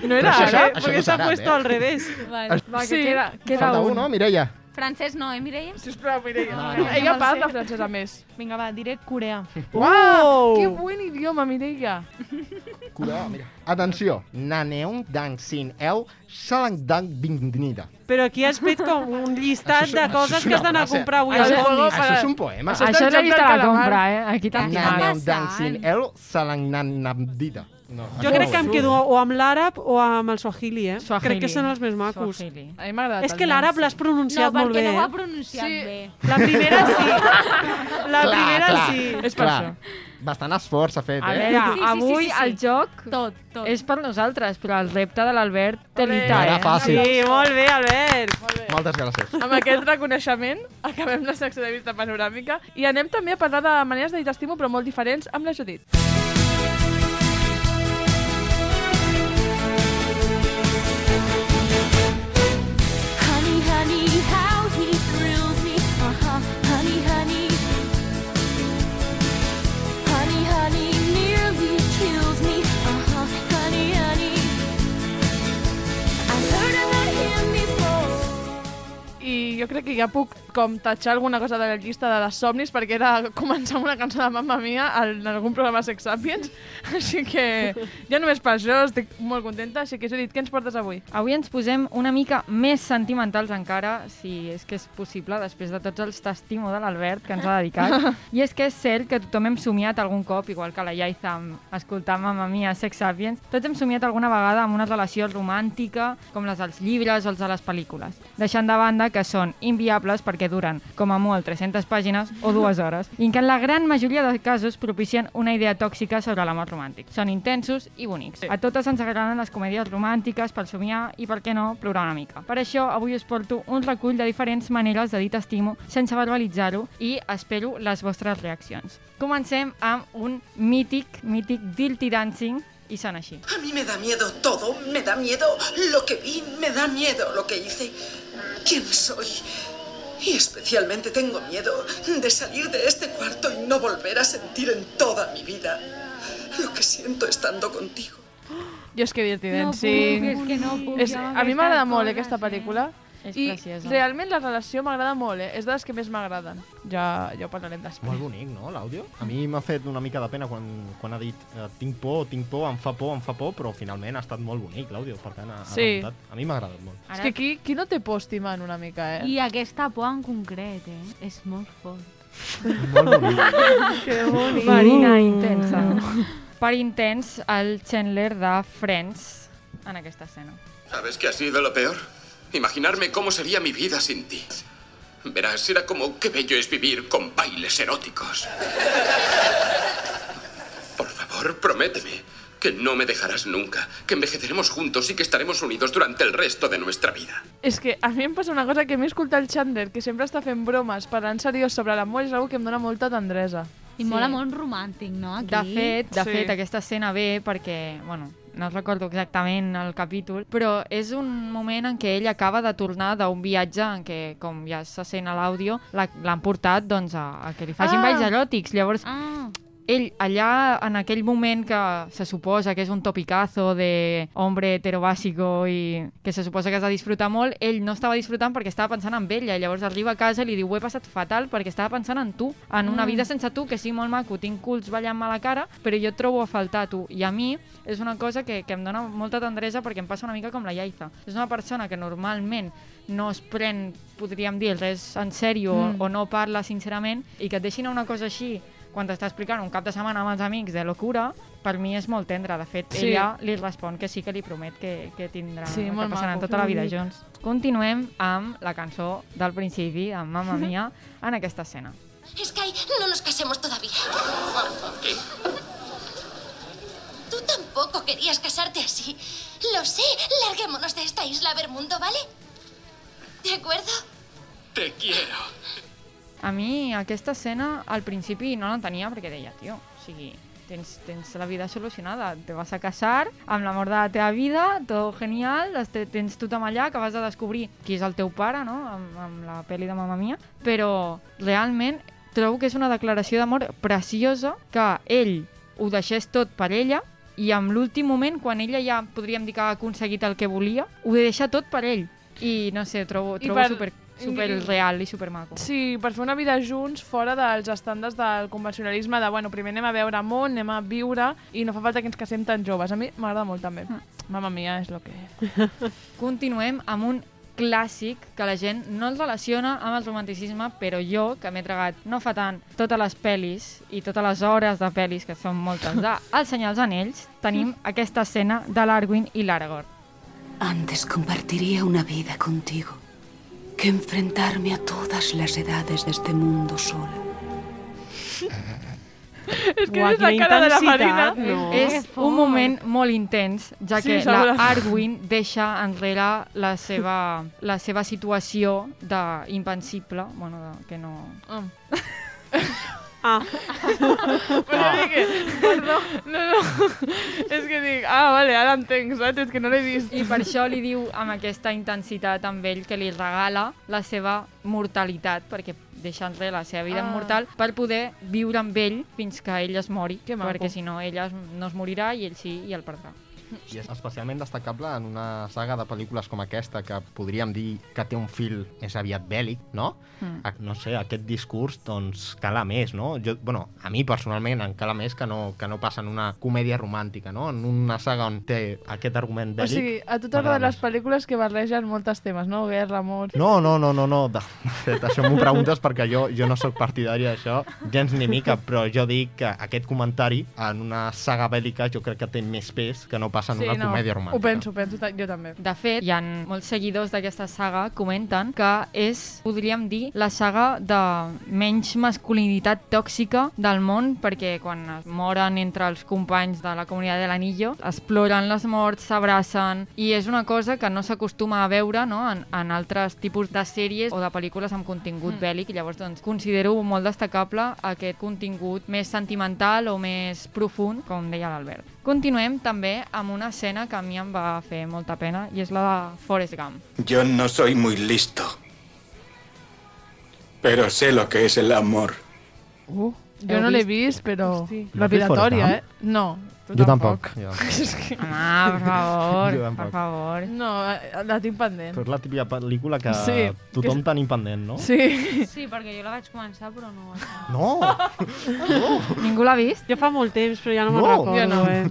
No era això, ara, això Perquè s'ha serà, puesto eh? al revés. Vale. Va, que Sí. queda, queda Falta un. un, no, Mireia? Francès no, eh, Mireia? Sisplau, Mireia. No, no. Ella parla francès a més. Vinga, va, diré coreà. Uau! Que buen idioma, Mireia. (laughs) Cura, mira. Atenció. Naneung dang sin el salang dang bingdnida. Però aquí has fet com un llistat de coses que has d'anar a comprar avui Això juego Això és un poema. Això Això és la llista de compra, eh? Aquí dang passant? sin el salang nanamdida. No, Jo crec que em quedo o amb l'àrab o amb el swahili, eh? Swahili. Crec que són els més macos. Swahili. A mi m'ha agradat És el que l'àrab l'has pronunciat No, molt perquè bé. no ho ha eh? pronunciat Sí. bé. La primera sí. (laughs) La Clar, primera clar, sí. És per clar. això. Bastant esforç s'ha fet, A eh? veure, Sí, sí, sí, avui sí, sí. el joc Tot, tot. és per nosaltres, però el repte de l'Albert té Ole. lita, No era eh? fàcil. Sí, molt bé, Albert. Molt bé. Moltes gràcies. Amb aquest reconeixement (laughs) acabem la secció de vista panoràmica i anem també a parlar de maneres de dir t'estimo però molt diferents amb la Judit. Jo crec que ja puc com tatxar alguna cosa de la llista de les somnis perquè era començar amb una cançó de Mamma Mia en algun programa Sex Sapiens, (laughs) així que ja només per això estic molt contenta, així que Judit, què ens portes avui? Avui ens posem una mica més sentimentals encara, si és que és possible, després de tots els testimo de l'Albert que ens ha dedicat. (laughs) I és que és cert que tothom hem somiat algun cop, igual que la Yaiza amb escoltar Mamma Mia, Sex Sapiens, tots hem somiat alguna vegada amb una relació romàntica, com les dels llibres o els de les pel·lícules, deixant de banda que són inviables perquè duren, com a molt, 300 pàgines o dues hores, i que en la gran majoria de casos propicien una idea tòxica sobre l'amor romàntic. Són intensos i bonics. A totes ens agraden les comèdies romàntiques per somiar i, per què no, plorar una mica. Per això, avui us porto un recull de diferents maneres de dir t'estimo sense verbalitzar-ho i espero les vostres reaccions. Comencem amb un mític, mític Dirty Dancing i sona així. A mí me da miedo todo, me da miedo lo que vi, me da miedo lo que hice, quién soy. Y especialmente tengo miedo de salir de este cuarto y no volver a sentir en toda mi vida lo que siento estando contigo. (gasps) És que Dirty No Dancing... puc, és que no puc, amb a mi aquestes m'agrada molt, eh, coses, aquesta pel·lícula. És I preciosa. realment la relació m'agrada molt, eh? És de les que més m'agraden. Ja, ja ho parlarem després. Molt bonic, no, l'àudio? A mi m'ha fet una mica de pena quan, quan ha dit eh, tinc por, tinc por, em fa por, em fa por, però finalment ha estat molt bonic l'àudio, per tant ha, ha Sí. remuntat. A mi m'ha agradat molt. És que qui, qui no té por estimant una mica, eh? I aquesta por en concret, eh? És molt fort. Molt bonic. (laughs) que bonic. Marina intensa. Per intens, el Chandler de Friends en aquesta escena. ¿Sabes qué ha sido lo peor? Imaginarme cómo sería mi vida sin ti. Verás, era como qué bello es vivir con bailes eróticos. Por favor, prométeme que no me dejarás nunca, que envejeceremos juntos y que estaremos unidos durante el resto de nuestra vida. És que a mi em passa una cosa que a mi escoltar el Chandler, que sempre està fent bromes parlant seriós sobre l'amor, és una que em dona molta tendresa. I sí. molt amor romàntic, no? Aquí. De fet, de Sí. fet, aquesta escena ve perquè, bueno, no recordo exactament el capítol, però és un moment en què ell acaba de tornar d'un viatge en què, com ja se sent a l'àudio, l'han portat doncs, a, a que li facin Ah! balls eròtics. Llavors, Ah. Ell allà, en aquell moment que se suposa que és un topicazo de hombre heterobàsico i que se suposa que has de disfrutar molt, ell no estava disfrutant perquè estava pensant en ella. Llavors arriba a casa i li diu, ho he passat fatal perquè estava pensant en tu, en una Mm. vida sense tu, que sí, molt maco, tinc culs ballant-me la cara, però jo et trobo a faltar tu. I a mi és una cosa que, que em dona molta tendresa perquè em passa una mica com la Yaiza. És una persona que normalment no es pren, podríem dir, res en sèrio Mm. o no parla sincerament i que et deixin una cosa així quan t'està explicant un cap de setmana amb els amics de locura, per mi és molt tendre. De fet, Sí. ella li respon que sí que li promet que, que tindrà, Sí, que passaran maco, tota que la vida junts. Continuem amb la cançó del principi, de Mamma (laughs) Mia, en aquesta escena. Sky, no nos casemos todavía. ¿Qué? Tú tampoco querías casarte así. Lo sé. Larguémonos de esta isla a ver mundo, ¿vale? ¿De acuerdo? Te quiero. A mi aquesta escena al principi no l'entenia perquè deia, tio, o sigui, tens, tens la vida solucionada, te vas a casar amb l'amor de la teva vida, tot genial, tens tothom allà, acabes de descobrir qui és el teu pare, no?, amb, amb la pel·li de Mamma Mia, però realment trobo que és una declaració d'amor preciosa que ell ho deixés tot per ella i en l'últim moment, quan ella ja podríem dir que ha aconseguit el que volia, ho deixa tot per ell. I no sé, trobo, I trobo per- super, super real i super maco. Sí, per fer una vida junts fora dels estàndards del convencionalisme de, bueno, primer anem a veure món, anem a viure i no fa falta que ens casem tan joves. A mi m'agrada molt també. Mamma mia, és lo que... (laughs) Continuem amb un clàssic que la gent no el relaciona amb el romanticisme, però jo, que m'he tragat no fa tant totes les pel·lis i totes les hores de pel·lis, que són moltes, de (laughs) El Senyor dels Anells, tenim (laughs) aquesta escena de l'Arwin i l'Aragorn. Antes compartiría una vida contigo que enfrentarme a todas las edades de este mundo sola. És (laughs) que és la cara de la Marina. no? És un moment molt intens, ja Sí, que segurament. la Arwin deixa enrere la (laughs) seva, la seva situació d'invencible, bueno, de, que no... Mm. (laughs) Ah. (laughs) Però dic que... Perdó, no, no. És que dic, ah, vale, ara entenc, saps? És que no l'he vist. I per això li diu amb aquesta intensitat amb ell que li regala la seva mortalitat, perquè deixa enrere la seva vida Ah. ah. mortal per poder viure amb ell fins que ell es mori, Que maco. perquè si no ella es- no es morirà i ell sí i el perdrà. I és especialment destacable en una saga de pel·lícules com aquesta, que podríem dir que té un fil més aviat bèl·lic, no? Mm. No sé, aquest discurs, doncs, cala més, no? Jo, bueno, a mi personalment em cala més que no, que no passa en una comèdia romàntica, no? En una saga on té aquest argument O bèl·lic... sigui, a tu t'agraden les pel·lícules que barregen moltes temes, no? Guerra, amor... No, no, no, no, no. De fet, això m'ho preguntes perquè jo, jo no sóc partidari d'això, gens ni mica, però jo dic que aquest comentari en una saga bèl·lica jo crec que té més pes que no passa en una comèdia romàntica. Ho penso, ho penso, jo també. De fet, hi ha molts seguidors d'aquesta saga comenten que és, podríem dir, la saga de menys masculinitat tòxica del món, perquè quan es moren entre els companys de la comunitat de l'Anillo, es ploren les morts, s'abracen, i és una cosa que no s'acostuma a veure no? en, en altres tipus de sèries o de pel·lícules amb contingut Mm. bèl·lic, i llavors doncs, considero molt destacable aquest contingut més sentimental o més profund, com deia l'Albert. Continuem també amb una escena que a mi em va fer molta pena, i és la de Forrest Gump. Yo no soy muy listo. Pero sé lo que es el amor. Uh, jo no l'he vist? però Hosti. lapidatòria, No eh? has vist No. Tu Jo tampoc. Jo. És que- Home, per favor, Jo per tampoc. favor. No, la tinc pendent. Però és la típica pel·lícula que Sí, tothom que tenim pendent, no? Sí. Sí, perquè jo la vaig començar, però no. No! no. Ningú l'ha vist? Jo fa molt temps, però ja no, me'n No. recordo, Jo no. eh?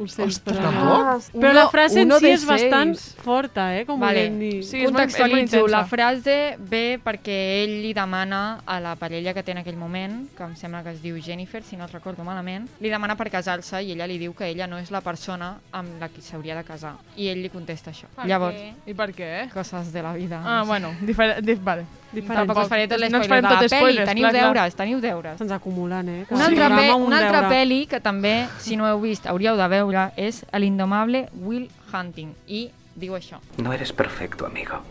Ho sento. Ostres, tampoc? Però Uno- la frase en uno si de és bastant seis. forta, eh? Com Vale. volem dir. Sí, és molt- és molt Contextualitzo. intensa. La frase ve perquè ell li demana a la parella que té en aquell moment, que em sembla que es diu Jennifer, si no el recordo malament, li demana per casar-se i ella li diu que ella no és la persona amb la que s'hauria de casar. I ell li contesta això. Per Llavors, què? I per què? coses de la vida. Ah, bueno, diferent, dif vale. Tampoc us faré tot no l'espoiler farem de tot la pel·li. spoilers, Teniu clar, clar. deures, teniu deures. Se'ns acumulen, eh? Una altra, programa, pe un una altra deure. pel·li que també, si no heu vist, hauríeu de veure, és L'indomable Will Hunting. I diu això. No eres perfecto, amigo.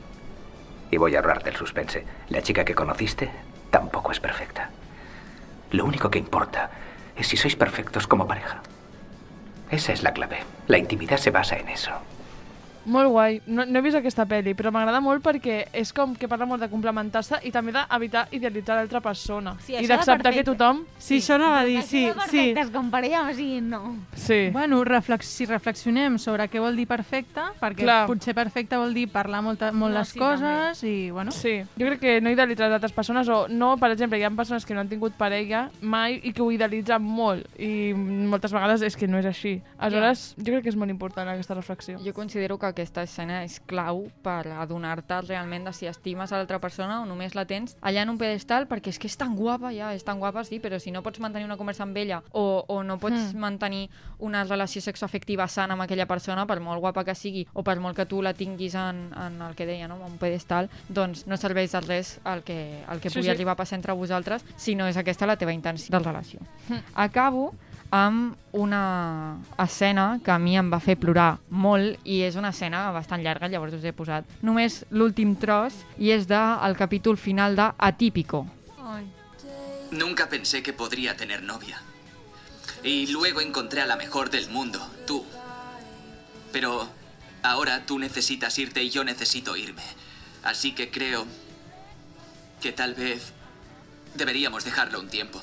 Y voy a ahorrarte el suspense. La chica que conociste tampoco es perfecta. Lo único que importa es si sois perfectos como pareja. Esa es la clave. La intimidad se basa en eso. Molt guai. No, no he vist aquesta pel·li, però m'agrada molt perquè és com que parla molt de complementar-se i també d'evitar idealitzar l'altra persona. Sí, I d'acceptar que tothom... Sí, això anava a dir, sí, sí. com parella, o sigui, no. Sí. Bueno, reflex si reflexionem sobre què vol dir perfecte, perquè Clar. potser perfecte vol dir parlar molta, molt No, les sí, coses i, bueno... Sí, jo crec que no idealitzar les altres persones o no, per exemple, hi ha persones que no han tingut parella mai i que ho idealitzen molt i moltes vegades és que no és així. Aleshores, jo crec que és molt important aquesta reflexió. Jo considero que aquesta escena és clau per adonar-te realment de si estimes a l'altra persona o només la tens allà en un pedestal perquè és que és tan guapa, ja, és tan guapa, sí, però si no pots mantenir una conversa amb ella o, o no pots Mm. mantenir una relació sexoafectiva sana amb aquella persona, per molt guapa que sigui o per molt que tu la tinguis en, en el que deia, no? en un pedestal, doncs no serveix de res el que, el que Sí, pugui sí. arribar a passar entre vosaltres si no és aquesta la teva intenció de relació. Mm. Acabo amb una escena que a mi em va fer plorar molt i és una escena bastant llarga, llavors us he posat només l'últim tros i és del capítol final de Atípico. Nunca pensé que podría tener novia. Y luego encontré a la mejor del mundo, tú. Pero ahora tú necesitas irte y yo necesito irme. Así que creo que tal vez deberíamos dejarlo un tiempo.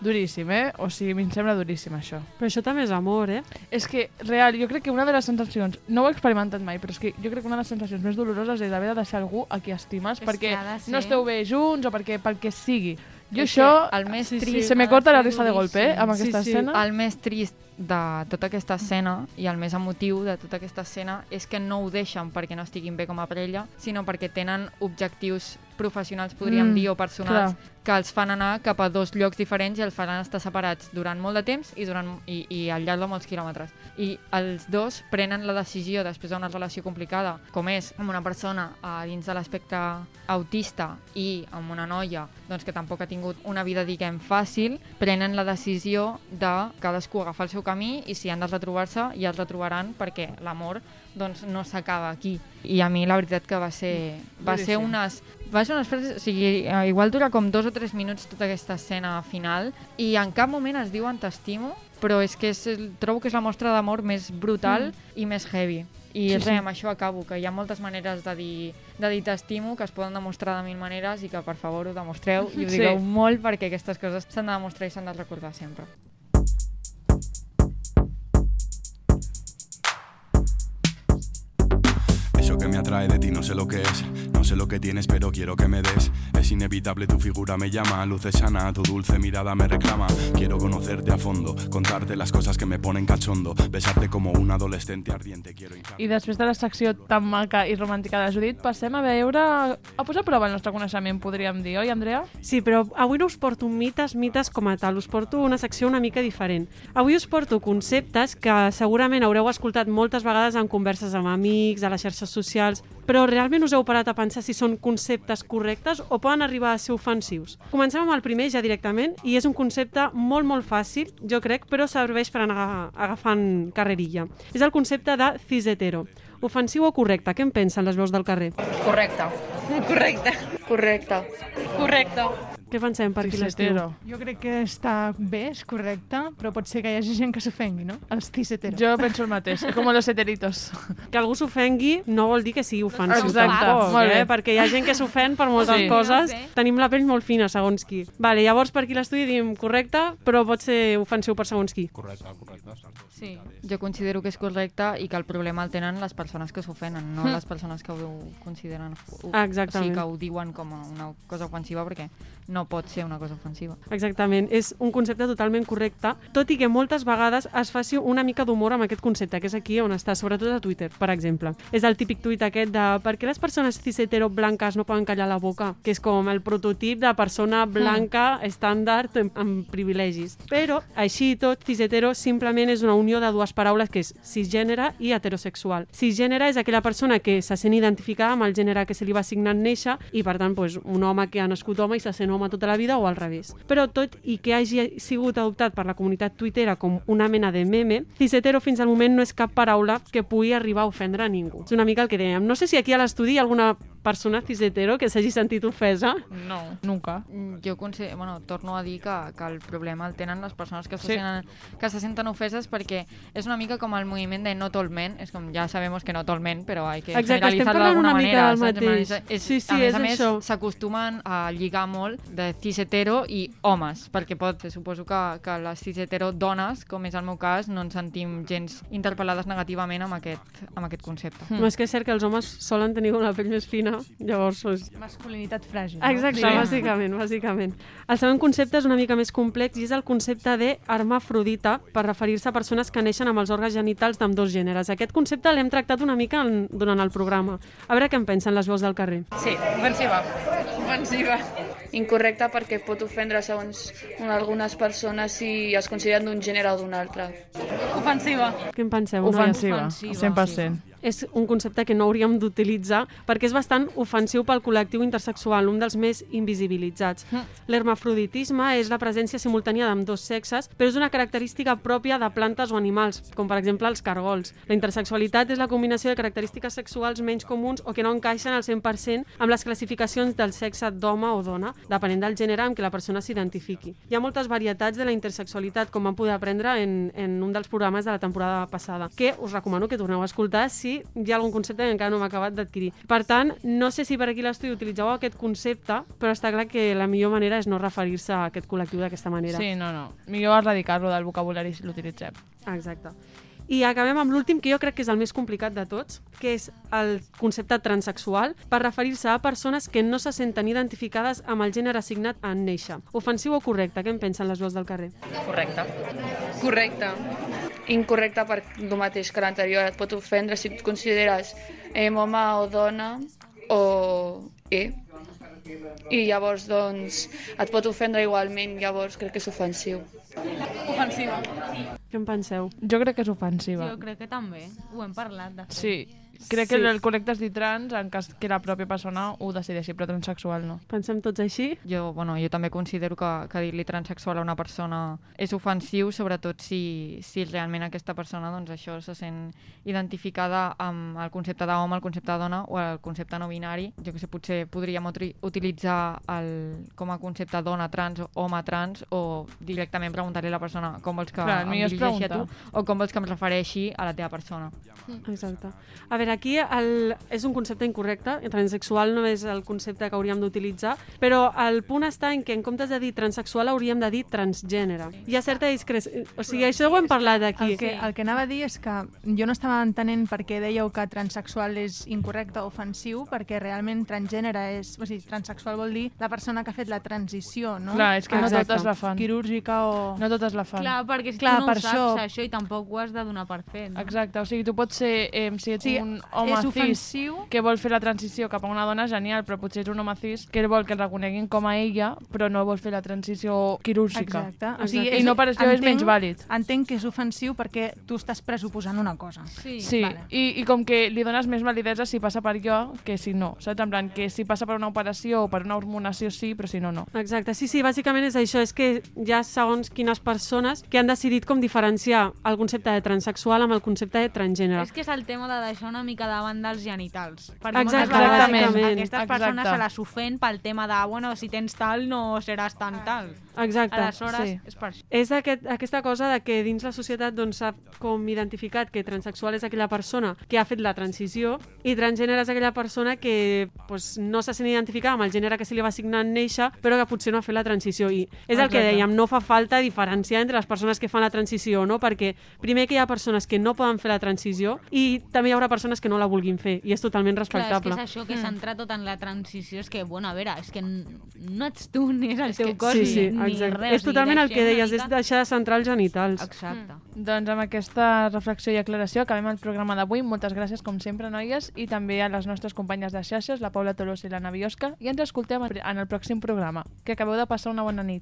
Duríssim, eh? O sigui, a mi em sembla duríssim, això. Però això també és amor, eh? És que, real, jo crec que una de les sensacions, no ho he experimentat mai, però és que jo crec que una de les sensacions més doloroses és haver de deixar algú a qui estimes És perquè no esteu bé junts o perquè pel que sigui. Jo És això, el més sí, trist- se me corta la risa de golpe, eh, amb aquesta escena. El més trist de tota aquesta escena i el més emotiu de tota aquesta escena és que no ho deixen perquè no estiguin bé com a parella, sinó perquè tenen objectius professionals, podríem Mm, dir, o personals, clar. que els fan anar cap a dos llocs diferents i els faran estar separats durant molt de temps i, durant, i, i al llarg de molts quilòmetres. I els dos prenen la decisió, després d'una relació complicada, com és amb una persona a dins de l'aspecte autista i amb una noia doncs, que tampoc ha tingut una vida, diguem, fàcil, prenen la decisió de cadascú agafar el seu camí i si han de retrobar-se ja es retrobaran perquè l'amor doncs, no s'acaba aquí. I a mi la veritat que va ser, va ser unes va ser unes frases, o sigui, eh, igual dura com dos o tres minuts tota aquesta escena final i en cap moment es diuen t'estimo, però és que és, trobo que és la mostra d'amor més brutal i més heavy. I Sí, res, sí. amb això acabo, que hi ha moltes maneres de dir, de dir t'estimo, que es poden demostrar de mil maneres i que per favor ho demostreu i ho Sí. digueu molt perquè aquestes coses s'han de demostrar i s'han de recordar sempre. Atrae de ti, no sé lo que es, no sé lo que tienes, pero quiero que me des. Es inevitable, tu figura me llama, luces sana, tu dulce mirada me reclama. Quiero conocerte a fondo, contarte las cosas que me ponen cachondo, besarte como un adolescente ardiente. Quiero I després de la secció tan maca i romàntica de la Judit, passem a veure... a posar a prova el nostre coneixement, podríem dir, oi, Andrea? Sí, però avui no us porto mites, mites com a tal, us porto una secció una mica diferent. Avui us porto conceptes que segurament haureu escoltat moltes vegades en converses amb amics, a les xarxes socials, però realment us heu parat a pensar si són conceptes correctes o poden arribar a ser ofensius. Comencem amb el primer ja directament i és un concepte molt, molt fàcil, jo crec, però serveix per anar agafant carrerilla. És el concepte de cis-hetero. Ofensiu o correcte? Què en pensen les veus del carrer? Correcte. Correcte. Correcte. Correcte. Què pensem per aquí l'estiu? Jo crec que està bé, és correcte, però pot ser que hi hagi gent que s'ofengui, no? Els cis-heteros. Jo penso el mateix, com los heteritos. Que algú s'ofengui no vol dir que sigui ofensiu Exacte, tampoc, molt bé. eh? perquè hi ha gent que s'ofèn per moltes Sí. coses. Sí. Tenim la pell molt fina, segons qui. Vale, llavors per aquí l'estudi diem correcte, però pot ser ofensiu per segons qui. Correcte, correcte. Sí. Jo considero que és correcte i que el problema el tenen les persones que s'ofenen, no Mm. les persones que ho consideren... Ho, Exactament. O sigui, que ho diuen com a una cosa ofensiva perquè no pot ser una cosa ofensiva. Exactament, és un concepte totalment correcte, tot i que moltes vegades es faci una mica d'humor amb aquest concepte, que és aquí on està, sobretot a Twitter, per exemple. És el típic tuit aquest de per què les persones cis-hetero blanques no poden callar la boca? Que és com el prototip de persona blanca estàndard amb, amb privilegis. Però, així i tot, cis-hetero simplement és una unió de dues paraules que és cisgènere i heterosexual. Cisgènere és aquella persona que se sent identificada amb el gènere que se li va assignar en néixer i, per tant, doncs, un home que ha nascut home i se sent home tota la vida o al revés. Però tot i que hagi sigut adoptat per la comunitat tuitera com una mena de meme, cis-hetero fins al moment no és cap paraula que pugui arribar a ofendre a ningú. És una mica el que dèiem. No sé si aquí a l'estudi hi ha alguna persona cis-hetero que s'hagi sentit ofesa. No, nunca. Jo considero, bueno, torno a dir que, que el problema el tenen les persones que, Sí. se senten, que se senten ofeses perquè és una mica com el moviment de no all men, és com ja sabemos que no all men, però hay que Exacte, estem parlant d'alguna una mica manera. del saps? En plan, mateix. És, Sí, sí, a més és a més, això. s'acostumen a lligar molt de cis-hetero i homes, perquè pot, suposo que, que les cis-hetero dones, com és el meu cas, no ens sentim gens interpel·lades negativament amb aquest, amb aquest concepte. Mm. No és que és cert que els homes solen tenir una pell més fina, llavors... Doncs... Masculinitat fràgil. Exacte, no? bàsicament, bàsicament. El segon concepte és una mica més complex i és el concepte de hermafrodita per referir-se a persones que neixen amb els òrgans genitals d'ambdós gèneres. Aquest concepte l'hem tractat una mica en, durant el programa. A veure què en pensen les veus del carrer. Sí, ofensiva. Ofensiva. Incorrecta perquè pot ofendre segons algunes persones si es consideren d'un gènere o d'un altre. Ofensiva. Què en penseu? Ofensiva, noies? 100%. És un concepte que no hauríem d'utilitzar perquè és bastant ofensiu pel col·lectiu intersexual, un dels més invisibilitzats. L'hermafroditisme és la presència simultània d'ambdós sexes, però és una característica pròpia de plantes o animals, com per exemple els cargols. La intersexualitat és la combinació de característiques sexuals menys comuns o que no encaixen al 100% amb les classificacions del sexe d'home o dona, depenent del gènere amb què la persona s'identifiqui. Hi ha moltes varietats de la intersexualitat, com vam poder aprendre en, en un dels programes de la temporada passada, que us recomano que torneu a escoltar si hi ha algun concepte que encara no m'ha acabat d'adquirir. Per tant, no sé si per aquí l'estudi utilitzeu aquest concepte, però està clar que la millor manera és no referir-se a aquest col·lectiu d'aquesta manera. Sí, no, no. Millor erradicar-lo del vocabulari si l'utilitzem. Exacte. I acabem amb l'últim, que jo crec que és el més complicat de tots, que és el concepte transexual, per referir-se a persones que no se senten identificades amb el gènere assignat en néixer. Ofensiu o correcte? Què en pensen les veus del carrer? Correcte. Correcte. Incorrecte per el mateix que l'anterior. Et pot ofendre si et consideres eh, home o dona o E. I llavors, doncs, et pot ofendre igualment, llavors crec que és ofensiu. Ofensiva. Què en penseu? Jo crec que és ofensiva. Jo crec que també. Ho hem parlat, de fet. Sí, crec que Sí. el correcte és dir trans en cas que la pròpia persona ho decideixi, però transexual no. Pensem tots així? Jo, bueno, jo també considero que, que dir-li transexual a una persona és ofensiu, sobretot si, si realment aquesta persona doncs, això se sent identificada amb el concepte d'home, el concepte de dona o el concepte no binari. Jo que sé, potser podríem utilitzar el, com a concepte dona trans o home trans o directament preguntar-li a la persona com vols que Clar, el em dirigeixi a tu o com vols que em refereixi a la teva persona. Exacte. A veure, veure, aquí el, és un concepte incorrecte, transexual no és el concepte que hauríem d'utilitzar, però el punt està en que en comptes de dir transexual hauríem de dir transgènere. Hi ha certa discreció... O sigui, això ho hem parlat aquí. El que, el que anava a dir és que jo no estava entenent per què dèieu que transexual és incorrecte o ofensiu, perquè realment transgènere és... O sigui, transexual vol dir la persona que ha fet la transició, no? Clar, és que no totes la fan. Quirúrgica o... No totes la fan. Clar, perquè si Clar, tu no per ho saps, això- això... i tampoc ho has de donar per fet. No? Exacte, o sigui, tu pots ser, eh, si ets Sí, un home és cis ofensiu. que vol fer la transició cap a una dona, genial, però potser és un home cis que vol que el reconeguin com a ella, però no vol fer la transició quirúrgica. Exacte. O sigui, I no per això és menys vàlid. Entenc que és ofensiu perquè tu estàs pressuposant una cosa. Sí. Sí, Vale. i, i com que li dones més validesa si passa per allò que si no, saps? En plan, que si passa per una operació o per una hormonació sí, però si no, no. Exacte, sí, sí, bàsicament és això, és que hi ha segons quines persones que han decidit com diferenciar el concepte de transexual amb el concepte de transgènere. És que és el tema de deixar una mica davant dels genitals. Perquè Exacte, moltes vegades exactament. aquestes persones Exacte. se les ofèn pel tema de, bueno, si tens tal no seràs tan tal. Exacte, Aleshores, sí. és per això. És aquest, aquesta cosa de que dins la societat doncs, s'ha com identificat que transexual és aquella persona que ha fet la transició i transgènere és aquella persona que pues, no se sent identificada amb el gènere que se li va assignar en néixer, però que potser no ha fet la transició. I és el que dèiem, no fa falta diferenciar entre les persones que fan la transició o no, perquè primer que hi ha persones que no poden fer la transició i també hi haurà persones que no la vulguin fer, i és totalment Clar, és que respectable. és això que Mm. s'entra tot en la transició, és que, bueno, a veure, és que no ets tu ni és el teu que- cos sí, sí, ni exacte. res. és totalment el que deies, és deixar de centrar els genitals. Exacte. Doncs amb aquesta reflexió i aclaració acabem el programa d'avui. Moltes gràcies, com sempre, noies, i també a les nostres companyes de xarxes, la Paula Tolosa i l'Anna Biosca, i ens escoltem en el pròxim programa. Que acabeu de passar una bona nit.